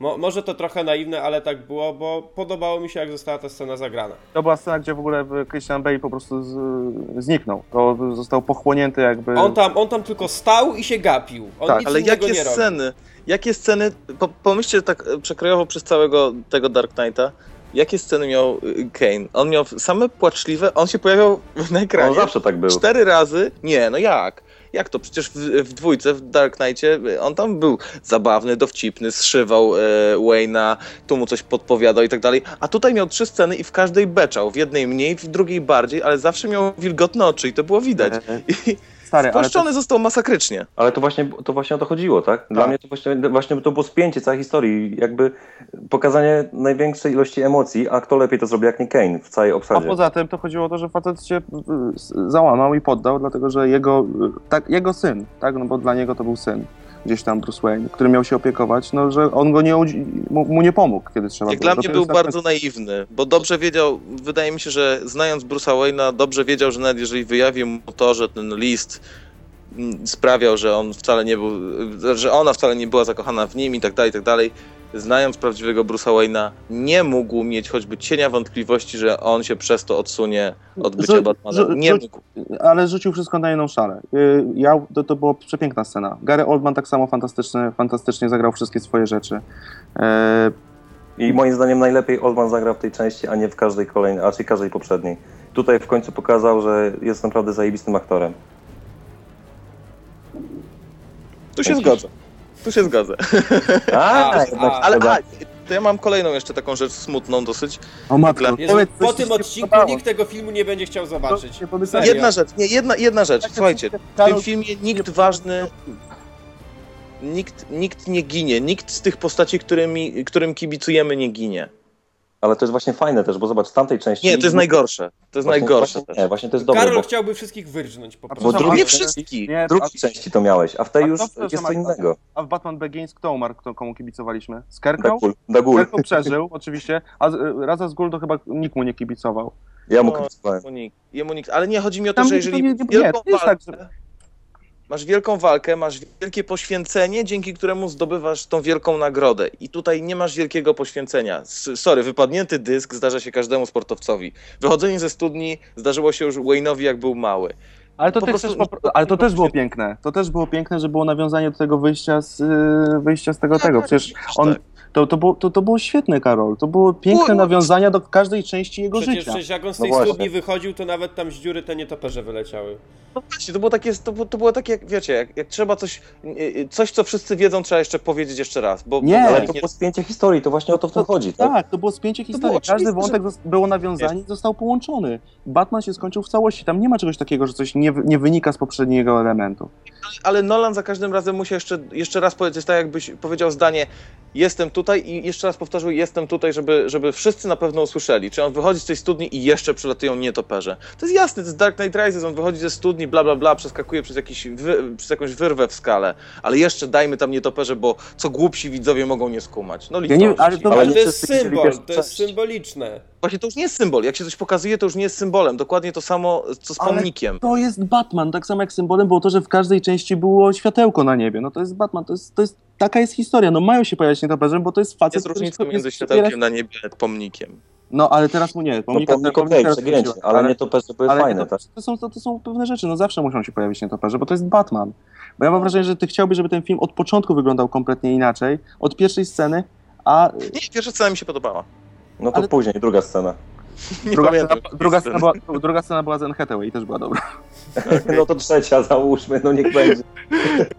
Mo, może to trochę naiwne, ale tak było, bo podobało mi się, jak została ta scena zagrana. To była scena, gdzie w ogóle Christian Bale po prostu z, zniknął. To został pochłonięty jakby... On tam, on tam tylko stał i się gapił. On Tak, Ale jakie robił. sceny? Jakie sceny? Po, pomyślcie tak e, przekrojowo przez całego tego Dark Knighta. Jakie sceny miał y, Kane? On miał same płaczliwe, on się pojawiał na On ekranie zawsze tak był. cztery razy. Nie, no jak? Jak to? Przecież w, w dwójce, w Dark Knightie, y, on tam był zabawny, dowcipny, zszywał e, Wayne'a, tu mu coś podpowiadał i tak dalej. A tutaj miał trzy sceny i w każdej beczał. W jednej mniej, w drugiej bardziej, ale zawsze miał wilgotne oczy i to było widać. E, I Stary, ale to, spłaszczony został masakrycznie. Ale to właśnie, to właśnie o to chodziło, tak? Dla Tak. mnie to właśnie, właśnie to było spięcie całej historii, jakby pokazanie największej ilości emocji, a kto lepiej to zrobi jak nie Kane w całej a obsadzie. poza tym to chodziło o to, że facet się załamał i poddał, dlatego że jego, tak, jego syn, tak, no bo dla niego to był syn, gdzieś tam Bruce Wayne, który miał się opiekować, no że on go nie, mu, mu nie pomógł, kiedy trzeba Jak było. dla mnie był na bardzo naiwny, bo dobrze wiedział, wydaje mi się, że znając Bruce'a Wayne'a, dobrze wiedział, że nawet jeżeli wyjawił mu to, że ten list mm, sprawiał, że on wcale nie był, że ona wcale nie była zakochana w nim i tak dalej, i tak dalej, znając prawdziwego Bruce'a Wayne'a, nie mógł mieć choćby cienia wątpliwości, że on się przez to odsunie od bycia Batmanem. Nie rzuć- mógł. ale rzucił wszystko na jedną szalę. Y, Ja, to, to była przepiękna scena. Gary Oldman tak samo fantastycznie, fantastycznie zagrał wszystkie swoje rzeczy. E, I moim zdaniem najlepiej Oldman zagrał w tej części, a nie w każdej kolejnej, a raczej każdej poprzedniej. tutaj w końcu pokazał, że jest naprawdę zajebistym aktorem. Tu się zgodzę. Tu się zgodzę. A, A, a- Ale szkoda. a, to ja mam kolejną jeszcze taką rzecz smutną dosyć. O matko, Jezu, powiedz, Po tym odcinku podobało. nikt tego filmu nie będzie chciał zobaczyć. Serio? Jedna rzecz, nie, jedna, jedna rzecz. Słuchajcie, w tym filmie nikt ważny, nikt, nikt nie ginie. Nikt z tych postaci, którymi, którym kibicujemy, nie ginie. Ale to jest właśnie fajne też, bo zobacz, z tamtej części... Nie, to jest najgorsze. To jest Właśnie- najgorsze Właśnie, też. nie, właśnie to jest dobre, Karol bo chciałby wszystkich wyrżnąć po prostu. Bo drugi- Nie wszystkich. Nie, w drugiej a- części to miałeś, a w tej A już to, jest co innego. A w Batman Begins kto umarł, kto, komu kibicowaliśmy? Scarecrow? Scarecrow przeżył, *laughs* oczywiście, a Raza z Gul to chyba nikt mu nie kibicował. Ja mu No, kibicowałem. Jemu nikt. Ale nie, chodzi mi o to, Tam że nie- jeżeli to nie- nie- wielką to jest tak, walkę, masz wielką walkę, masz wielkie poświęcenie, dzięki któremu zdobywasz tą wielką nagrodę. I tutaj nie masz wielkiego poświęcenia. Sorry, wypadnięty dysk zdarza się każdemu sportowcowi. Wychodzenie ze studni zdarzyło się już Wayne'owi, jak był mały. Ale to, Po ty prostu- ale to też było piękne. To też było piękne, że było nawiązanie do tego wyjścia z, y, wyjścia z tego tego. Przecież on, Tak. To, to, było, to, to było świetne, Karol. To było piękne Było- nawiązania do każdej części jego Przecież, życia. przecież jak on z No tej właśnie. studni wychodził, to nawet tam z dziury te nietoperze wyleciały. No właśnie, to było takie, to, było- to było takie, jak wiecie, jak, jak trzeba coś, y, y, coś, co wszyscy wiedzą, trzeba jeszcze powiedzieć jeszcze raz. Bo, Nie. Ale to nie- było spięcie historii, to właśnie o to w tym chodzi, tak? Tak, to było spięcie było historii. Każdy wątek zos- było nawiązanie i został połączony. Batman się skończył w całości. Tam nie ma czegoś takiego, że coś nie, nie wynika z poprzedniego elementu. ale Nolan za każdym razem musiał jeszcze, jeszcze raz powiedzieć, tak jakbyś powiedział zdanie jestem tutaj i jeszcze raz powtórzył jestem tutaj, żeby, żeby wszyscy na pewno usłyszeli. Czy on wychodzi z tej studni i jeszcze przylatują nietoperze. To jest jasne, to jest Dark Knight Rises, on wychodzi ze studni, bla bla bla, przeskakuje przez, jakiś wy, przez jakąś wyrwę w skale, ale jeszcze dajmy tam nietoperze, bo co głupsi widzowie mogą nie skumać. No Ja nie- ale to- Ale nie to jest symbol, to jest symboliczne. Właśnie to już nie jest symbol. Jak się coś pokazuje, to już nie jest symbolem. Dokładnie to samo, co z Ale- pomnikiem. To jest Batman. Tak samo jak symbolem było to, że w każdej części było światełko na niebie. No to jest Batman. To jest, to jest, taka jest historia. No mają się pojawiać nietoperze, bo to jest facet, Jest różnica między jest- światełkiem na niebie a pomnikiem. No ale teraz mu nie. No Pomnika, pomnik pomnika okej, przegięcie, ale nie to pewnie były ale fajne, to, tak? to, są, to, to są pewne rzeczy, no zawsze muszą się pojawić nietoperze, bo to jest Batman. Bo ja mam wrażenie, że ty chciałbyś, żeby ten film od początku wyglądał kompletnie inaczej, od pierwszej sceny, a Nie, pierwsza scena mi się podobała. No to ale- później, druga scena. Druga, scena, druga, scena była, druga scena była z Anne Hathaway i też była dobra. No to trzecia, załóżmy, no niech będzie.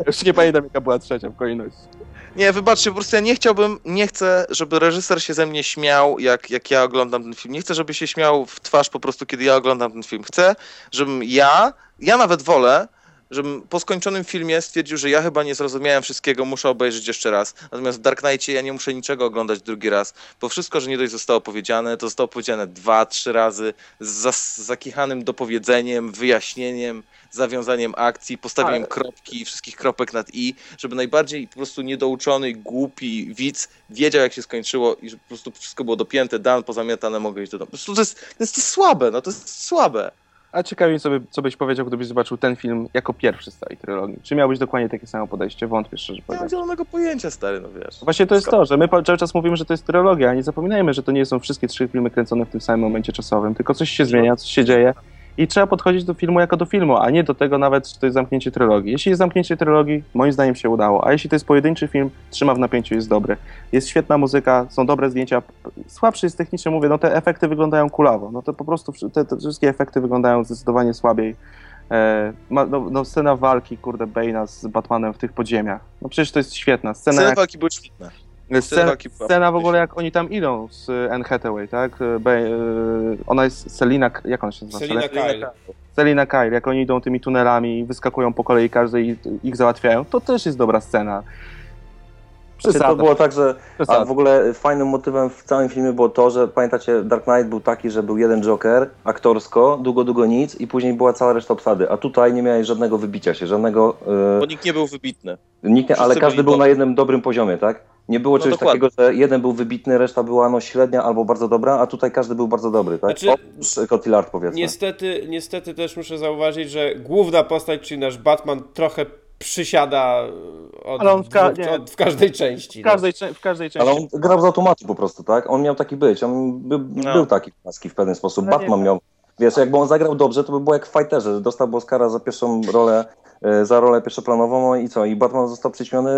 Już nie pamiętam, jaka była trzecia w kolejności. Nie, wybaczcie, po prostu ja nie chciałbym, nie chcę, żeby reżyser się ze mnie śmiał, jak, jak ja oglądam ten film. Nie chcę, żeby się śmiał w twarz po prostu, kiedy ja oglądam ten film. Chcę, żebym ja, ja nawet wolę, żebym po skończonym filmie stwierdził, że ja chyba nie zrozumiałem wszystkiego, muszę obejrzeć jeszcze raz. Natomiast w Dark Knightie ja nie muszę niczego oglądać drugi raz, bo wszystko, że nie dość zostało powiedziane, to zostało powiedziane dwa, trzy razy z, z zakichanym dopowiedzeniem, wyjaśnieniem, zawiązaniem akcji, postawieniem Ale- kropki, wszystkich kropek nad i, żeby najbardziej po prostu niedouczony, głupi widz wiedział, jak się skończyło i że po prostu wszystko było dopięte, dan, pozamiatane, mogę iść do domu. Po prostu to jest, to jest słabe, no to jest słabe. A ciekawi mnie, co, by, co byś powiedział, gdybyś zobaczył ten film jako pierwszy z całej trylogii. Czy miałbyś dokładnie takie samo podejście? Wątpię, szczerze Nie mam zielonego pojęcia, stary, no wiesz. Właśnie to jest to, że my cały czas mówimy, że to jest trylogia, a nie zapominajmy, że to nie są wszystkie trzy filmy kręcone w tym samym momencie czasowym, tylko coś się zmienia, coś się dzieje i trzeba podchodzić do filmu jako do filmu, a nie do tego nawet, czy to jest zamknięcie trylogii. Jeśli jest zamknięcie trylogii, moim zdaniem się udało, a jeśli to jest pojedynczy film, trzyma w napięciu, jest dobry. Jest świetna muzyka, są dobre zdjęcia, słabszy jest technicznie, mówię, no te efekty wyglądają kulawo, no to po prostu te, te wszystkie efekty wyglądają zdecydowanie słabiej. E, ma, no, no scena walki, kurde, Bane'a z Batmanem w tych podziemiach. No przecież to jest świetna scena. Sceny jak- walki były świetne. Scena, scena w ogóle jak oni tam idą z y, Anne Hathaway, tak? Y, Be, y, ona jest Selina, jak ona się nazywa? Selina Kyle. Selina Kyle, jak oni idą tymi tunelami i wyskakują po kolei, każdy ich, ich załatwiają, to też jest dobra scena. Znaczy, to było tak, że a w ogóle fajnym motywem w całym filmie było to, że pamiętacie, Dark Knight był taki, że był jeden Joker, aktorsko, długo, długo nic i później była cała reszta obsady, a tutaj nie miałeś żadnego wybicia się, żadnego... Bo Yy, nikt nie był wybitny. nikt, ale wszyscy każdy był na jednym dobrym poziomie, tak? Nie było No czegoś dokładnie. takiego, że jeden był wybitny, reszta była no średnia albo bardzo dobra, a tutaj każdy był bardzo dobry, tak? Znaczy- Oprócz Cotillard powiedzmy. Niestety, niestety też muszę zauważyć, że główna postać, czyli nasz Batman, trochę przysiada od, Ale on w ka- nie. od, w każdej części. W no. każdej, cze- w każdej części. Ale on grał z automatu po prostu, tak? On miał taki być, on by, No. był taki paski w pewien sposób. Ale nie Batman miał, wiesz, jakby on zagrał dobrze, to by było jak w Fighterze, że dostał Oscara za pierwszą rolę, e, za rolę pierwszoplanową i co? I Batman został przyćmiony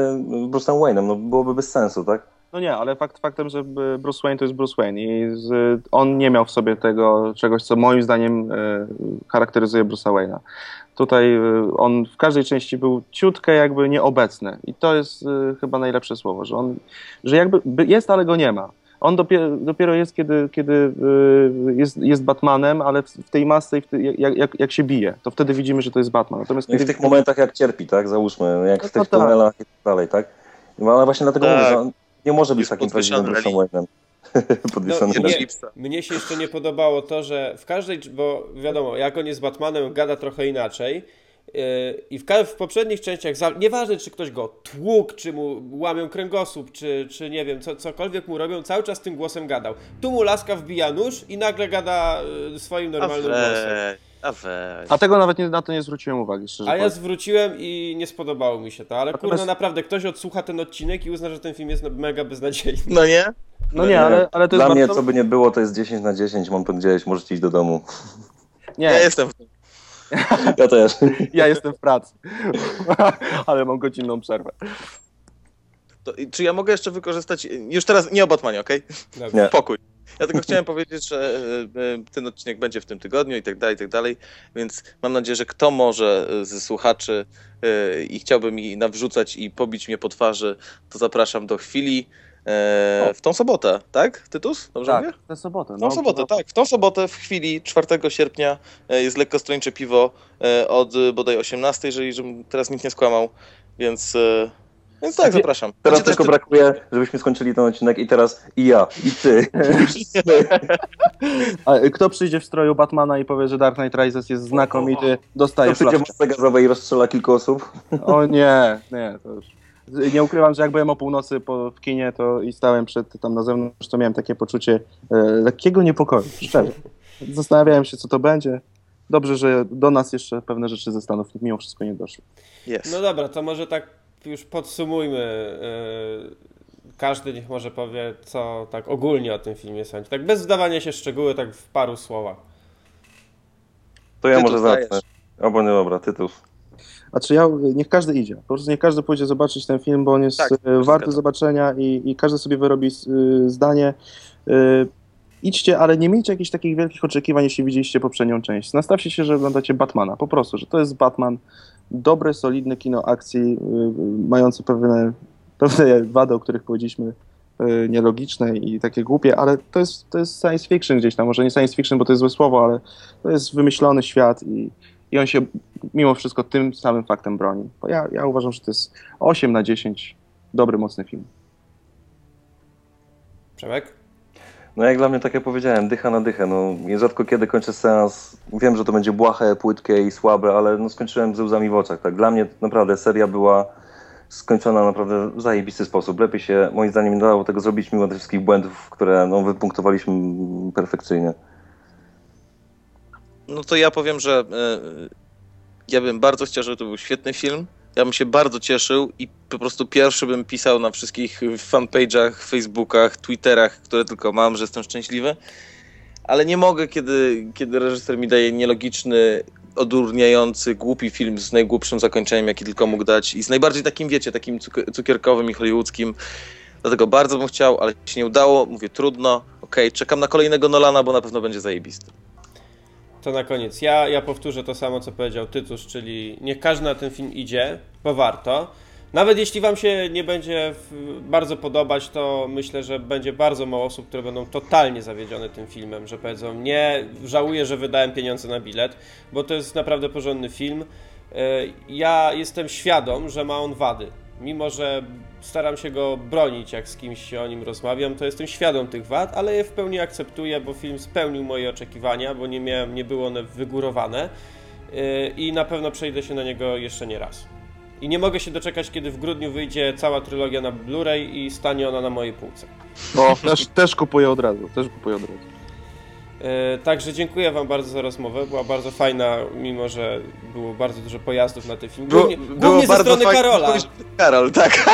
Bruce'em Wayne'em, no byłoby bez sensu, tak? No nie, ale fakt faktem, że Bruce Wayne to jest Bruce Wayne i z, on nie miał w sobie tego czegoś, co moim zdaniem e, charakteryzuje Bruce'a Wayne'a. Tutaj e, on w każdej części był ciutkę jakby nieobecny i to jest e, chyba najlepsze słowo, że on, że jakby by- jest, ale go nie ma. On dopiero, dopiero jest, kiedy, kiedy e, jest, jest Batmanem, ale w, w tej masce, i w tej, jak, jak, jak się bije, to wtedy widzimy, że to jest Batman. Natomiast No i w kiedy tych momentach jak cierpi, tak, załóżmy, jak w No tych to tak. tunelach i tak dalej, tak? No ale właśnie dlatego Tak. mówię, że on nie może być Już takim prawdziwym Bruce'em Wayne'em. No, na nie. Chipsa. Mnie się jeszcze nie podobało to, że w każdej, bo wiadomo, jak on jest Batmanem, gada trochę inaczej. I w, w poprzednich częściach, za- nieważne czy ktoś go tłukł, czy mu łamią kręgosłup, czy, czy nie wiem, co, cokolwiek mu robią, cały czas tym głosem gadał. Tu mu laska wbija nóż i nagle gada yy, swoim normalnym głosem. weź, a. A tego nawet nie, na to nie zwróciłem uwagi, szczerze A ja powiem. zwróciłem i nie spodobało mi się to, ale Natomiast- kurwa naprawdę ktoś odsłucha ten odcinek i uzna, że ten film jest mega beznadziejny. No nie? No nie, ale, ale to Dla jest mnie, bardzo... co by nie było, to jest 10 na 10, mam to gdzieś, możecie iść do domu. Nie, Ja jestem w tym. *laughs* Ja też. ja jestem w pracy, *laughs* ale mam godzinną przerwę. To, czy ja mogę jeszcze wykorzystać, już teraz nie o Batmanie, okej? Nie. Spokój. Ja tylko chciałem *laughs* powiedzieć, że e, e, ten odcinek będzie w tym tygodniu i tak dalej, i tak dalej, więc mam nadzieję, że kto może e, ze słuchaczy i chciałby mi nawrzucać i pobić mnie po twarzy, to zapraszam do chwili e, w tą sobotę, tak? Tytus? Dobrze mówię? Tak, tę sobotę. W tą sobotę, tak. W tą sobotę w chwili 4 sierpnia e, jest lekko strończe piwo e, od e, bodaj 18, jeżeli żebym teraz nikt nie skłamał, więc, więc tak, zapraszam. Teraz też tylko ty- brakuje, żebyśmy skończyli ten odcinek i teraz i ja, i ty. *laughs* A kto przyjdzie w stroju Batmana i powie, że Dark Knight Rises jest znakomity, dostaje To przyjdzie w gazowej i rozstrzela kilku osób. O nie, nie, to już... Nie ukrywam, że jak byłem o północy po, w kinie to i stałem przed tam na zewnątrz, to miałem takie poczucie e, lekkiego niepokoju, szczerze. Zastanawiałem się, co to będzie. Dobrze, że do nas jeszcze pewne rzeczy ze Stanów mimo wszystko nie doszły. Jest. No dobra, to może tak już podsumujmy. Yy, każdy niech może powie, co tak ogólnie o tym filmie sądzi. Tak bez wdawania się szczegóły, tak w paru słowach. To ja Ty może zacznę. Albo nie, dobra, tytuł. A czy ja, niech każdy idzie. Po prostu niech każdy pójdzie zobaczyć ten film, bo on jest Tak, e, warty zobaczenia i, i każdy sobie wyrobi e, zdanie. E, idźcie, ale nie miejcie jakichś takich wielkich oczekiwań, jeśli widzieliście poprzednią część. Nastawcie się, że oglądacie Batmana. Po prostu, że to jest Batman. Dobre, solidne kino akcji, mające pewne, pewne wady, o których powiedzieliśmy, nielogiczne i takie głupie, ale to jest, to jest science fiction gdzieś tam. Może nie science fiction, bo to jest złe słowo, ale to jest wymyślony świat i, i on się mimo wszystko tym samym faktem broni. Bo ja, ja uważam, że to jest 8 na 10 dobry, mocny film. Przemek? No jak dla mnie, tak jak powiedziałem, dycha na dychę. No, rzadko kiedy kończę seans. Wiem, że to będzie błahe, płytkie i słabe, ale no, skończyłem ze łzami w oczach. Tak. Dla mnie naprawdę seria była skończona naprawdę w zajebisty sposób. Lepiej się, moim zdaniem, nie dało tego zrobić mimo tych wszystkich błędów, które no, wypunktowaliśmy perfekcyjnie. No to ja powiem, że e, ja bym bardzo chciał, żeby to był świetny film. Ja bym się bardzo cieszył i po prostu pierwszy bym pisał na wszystkich fanpage'ach, Facebookach, Twitterach, które tylko mam, że jestem szczęśliwy. Ale nie mogę, kiedy, kiedy reżyser mi daje nielogiczny, odurniający, głupi film z najgłupszym zakończeniem, jaki tylko mógł dać i z najbardziej takim, wiecie, takim cuk- cukierkowym i hollywoodzkim. Dlatego bardzo bym chciał, ale się nie udało. Mówię, trudno. Okej, czekam na kolejnego Nolana, bo na pewno będzie zajebisty. To na koniec. Ja, ja powtórzę to samo, co powiedział Tytus, czyli niech każdy na ten film idzie, bo warto. Nawet jeśli Wam się nie będzie bardzo podobać, to myślę, że będzie bardzo mało osób, które będą totalnie zawiedzione tym filmem, że powiedzą nie, żałuję, że wydałem pieniądze na bilet, bo to jest naprawdę porządny film. E, Ja jestem świadom, że ma on wady. Mimo, że staram się go bronić, jak z kimś o nim rozmawiam, to jestem świadom tych wad, ale je w pełni akceptuję, bo film spełnił moje oczekiwania, bo nie, miałem, nie były one wygórowane yy, i na pewno przejdę się na niego jeszcze nie raz. I nie mogę się doczekać, kiedy w grudniu wyjdzie cała trylogia na Blu-ray i stanie ona na mojej półce. No, też, też kupuję od razu, też kupuję od razu. Yy, Także dziękuję Wam bardzo za rozmowę. Była bardzo fajna, mimo że było bardzo dużo pojazdów na ten film. Głównie, głównie ze strony fajnie- Karola. Karol, tak. *laughs*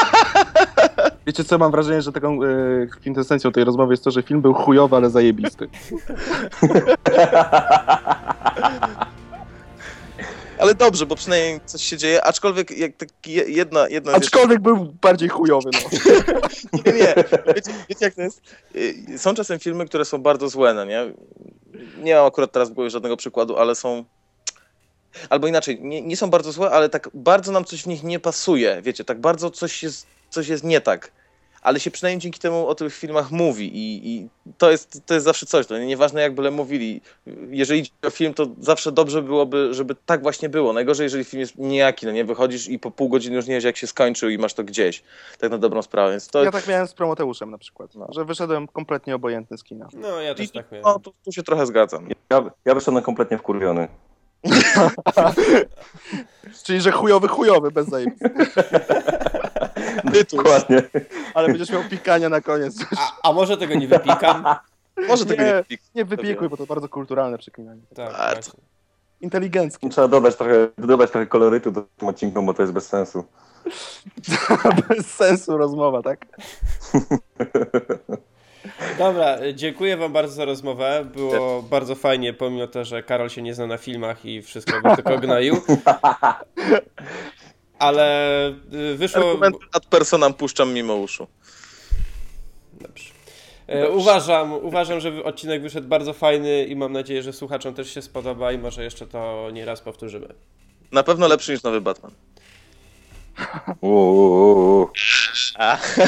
Wiecie co, mam wrażenie, że taką e, kwintesencją tej rozmowy jest to, że film był chujowy, ale zajebisty. *laughs* ale dobrze, bo przynajmniej coś się dzieje, aczkolwiek jak tak je- jedna, jedna Aczkolwiek był bardziej chujowy, no. *laughs* Nie, nie. Wiecie, wiecie jak to jest? Y, Są czasem filmy, które są bardzo złe, no nie? Nie mam akurat teraz w głowie żadnego przykładu, ale są... Albo inaczej, nie, nie są bardzo złe, ale tak bardzo nam coś w nich nie pasuje, wiecie, tak bardzo coś jest, coś jest nie tak. Ale się przynajmniej dzięki temu o tych filmach mówi i, i to, jest, to jest zawsze coś, no nie? nieważne jak byle mówili. Jeżeli idzie o film, to zawsze dobrze byłoby, żeby tak właśnie było. Najgorzej, jeżeli film jest nijaki, no nie? Wychodzisz i po pół godziny już nie wiesz jak się skończył i masz to gdzieś. Tak na dobrą sprawę, więc to... Ja tak miałem z Promoteuszem na przykład, No. że wyszedłem kompletnie obojętny z kina. No, ja też tak miałem. No, tu, tu się trochę zgadzam. Ja, ja wyszedłem kompletnie wkurwiony. *laughs* Czyli, że chujowy, chujowy, bez *laughs* zajebisty. Dokładnie. Ale będziesz miał pikania na koniec. A, a może tego nie wypikam? *laughs* Może tego Nie. nie. Nie wypikuj, bo to bardzo kulturalne przeklinanie. Tak, Bardzo. właśnie. Inteligenckie. Trzeba dodać trochę, dodać trochę kolorytu do tym odcinkom, bo to jest bez sensu. *laughs* Bez sensu rozmowa, tak? *laughs* Dobra, dziękuję wam bardzo za rozmowę. Było bardzo fajnie, pomimo to, że Karol się nie zna na filmach i wszystko by tylko gnoił. Ale y, wyszło... Argumenty ad personam puszczam mimo uszu. Dobrze. E, Uważam, uważam, że odcinek wyszedł bardzo fajny i mam nadzieję, że słuchaczom też się spodoba i może jeszcze to nie raz powtórzymy. Na pewno lepszy niż nowy Batman. Uuu.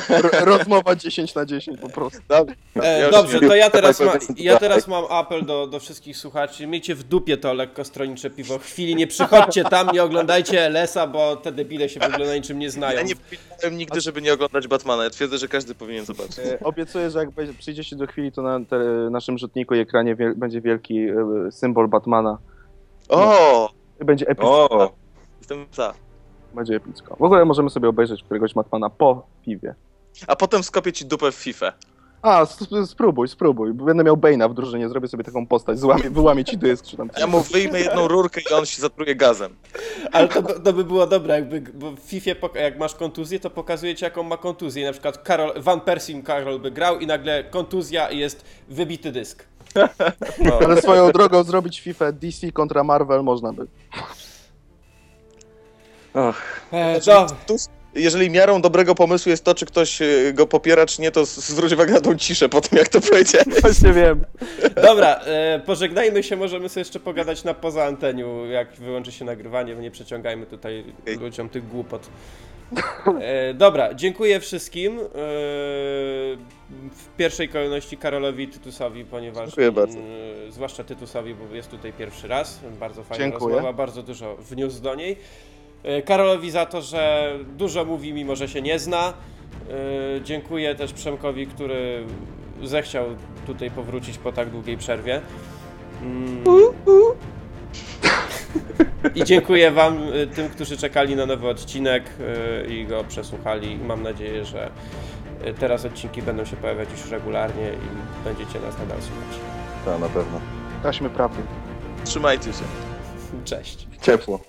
R- rozmowa 10 na 10 po prostu. Dobra. E, dobrze, to ja teraz, ma, ja teraz mam apel do, do wszystkich słuchaczy. Miejcie w dupie to lekko stronicze piwo. Chwili nie przychodźcie tam, nie oglądajcie LS-a, bo te debile się w ogóle na niczym nie znają. Ja nie powiedziałem nigdy, żeby nie oglądać Batmana. Ja twierdzę, że każdy powinien zobaczyć. E, Obiecuję, że jak przyjdziecie do chwili, to na te, naszym rzutniku i ekranie wiel, będzie wielki e, symbol Batmana. O! Będzie epicko. O, Jestem za. Będzie epicko. W ogóle możemy sobie obejrzeć któregoś Batmana po piwie. A potem skopię ci dupę w FIFA. A, sp- spróbuj, spróbuj. Będę miał Bane'a w drużynie, zrobię sobie taką postać, złamie, wyłamie ci dysk, czy tam... Ja mu wyjmę jedną rurkę i on się zatruje gazem. Ale to, to by było dobre, jakby, bo w FIFA jak masz kontuzję, to pokazuje ci jaką ma kontuzję. Na przykład Karol, Van Persim Karol by grał i nagle kontuzja i jest wybity dysk. No. *laughs* Ale swoją drogą zrobić FIFA DC kontra Marvel można by. Och, E, Znaczy, tu, jeżeli miarą dobrego pomysłu jest to, czy ktoś e, go popiera, czy nie, to zwróć uwagę na tą ciszę po tym, jak to powiedziałem. *laughs* Właśnie wiem. dobra, e, pożegnajmy się, możemy sobie jeszcze pogadać na poza anteniu, jak wyłączy się nagrywanie, bo nie przeciągajmy tutaj Okej. ludziom tych głupot. E, dobra, dziękuję wszystkim. E, w pierwszej kolejności Karolowi Tytusowi, ponieważ. Dziękuję bardzo. e, zwłaszcza Tytusowi, bo jest tutaj pierwszy raz. Bardzo fajna Dziękuję. rozmowa, bardzo dużo wniósł do niej. E, Karolowi za to, że dużo mówi, mimo że się nie zna. E, Dziękuję też Przemkowi, który zechciał tutaj powrócić po tak długiej przerwie. Mm. I dziękuję Wam, y, tym, którzy czekali na nowy odcinek y, i go przesłuchali. Mam nadzieję, że y, teraz odcinki będą się pojawiać już regularnie i będziecie nas nadal słuchać. to na pewno. Taśmy prawdy. Trzymajcie się. Cześć. Ciepło.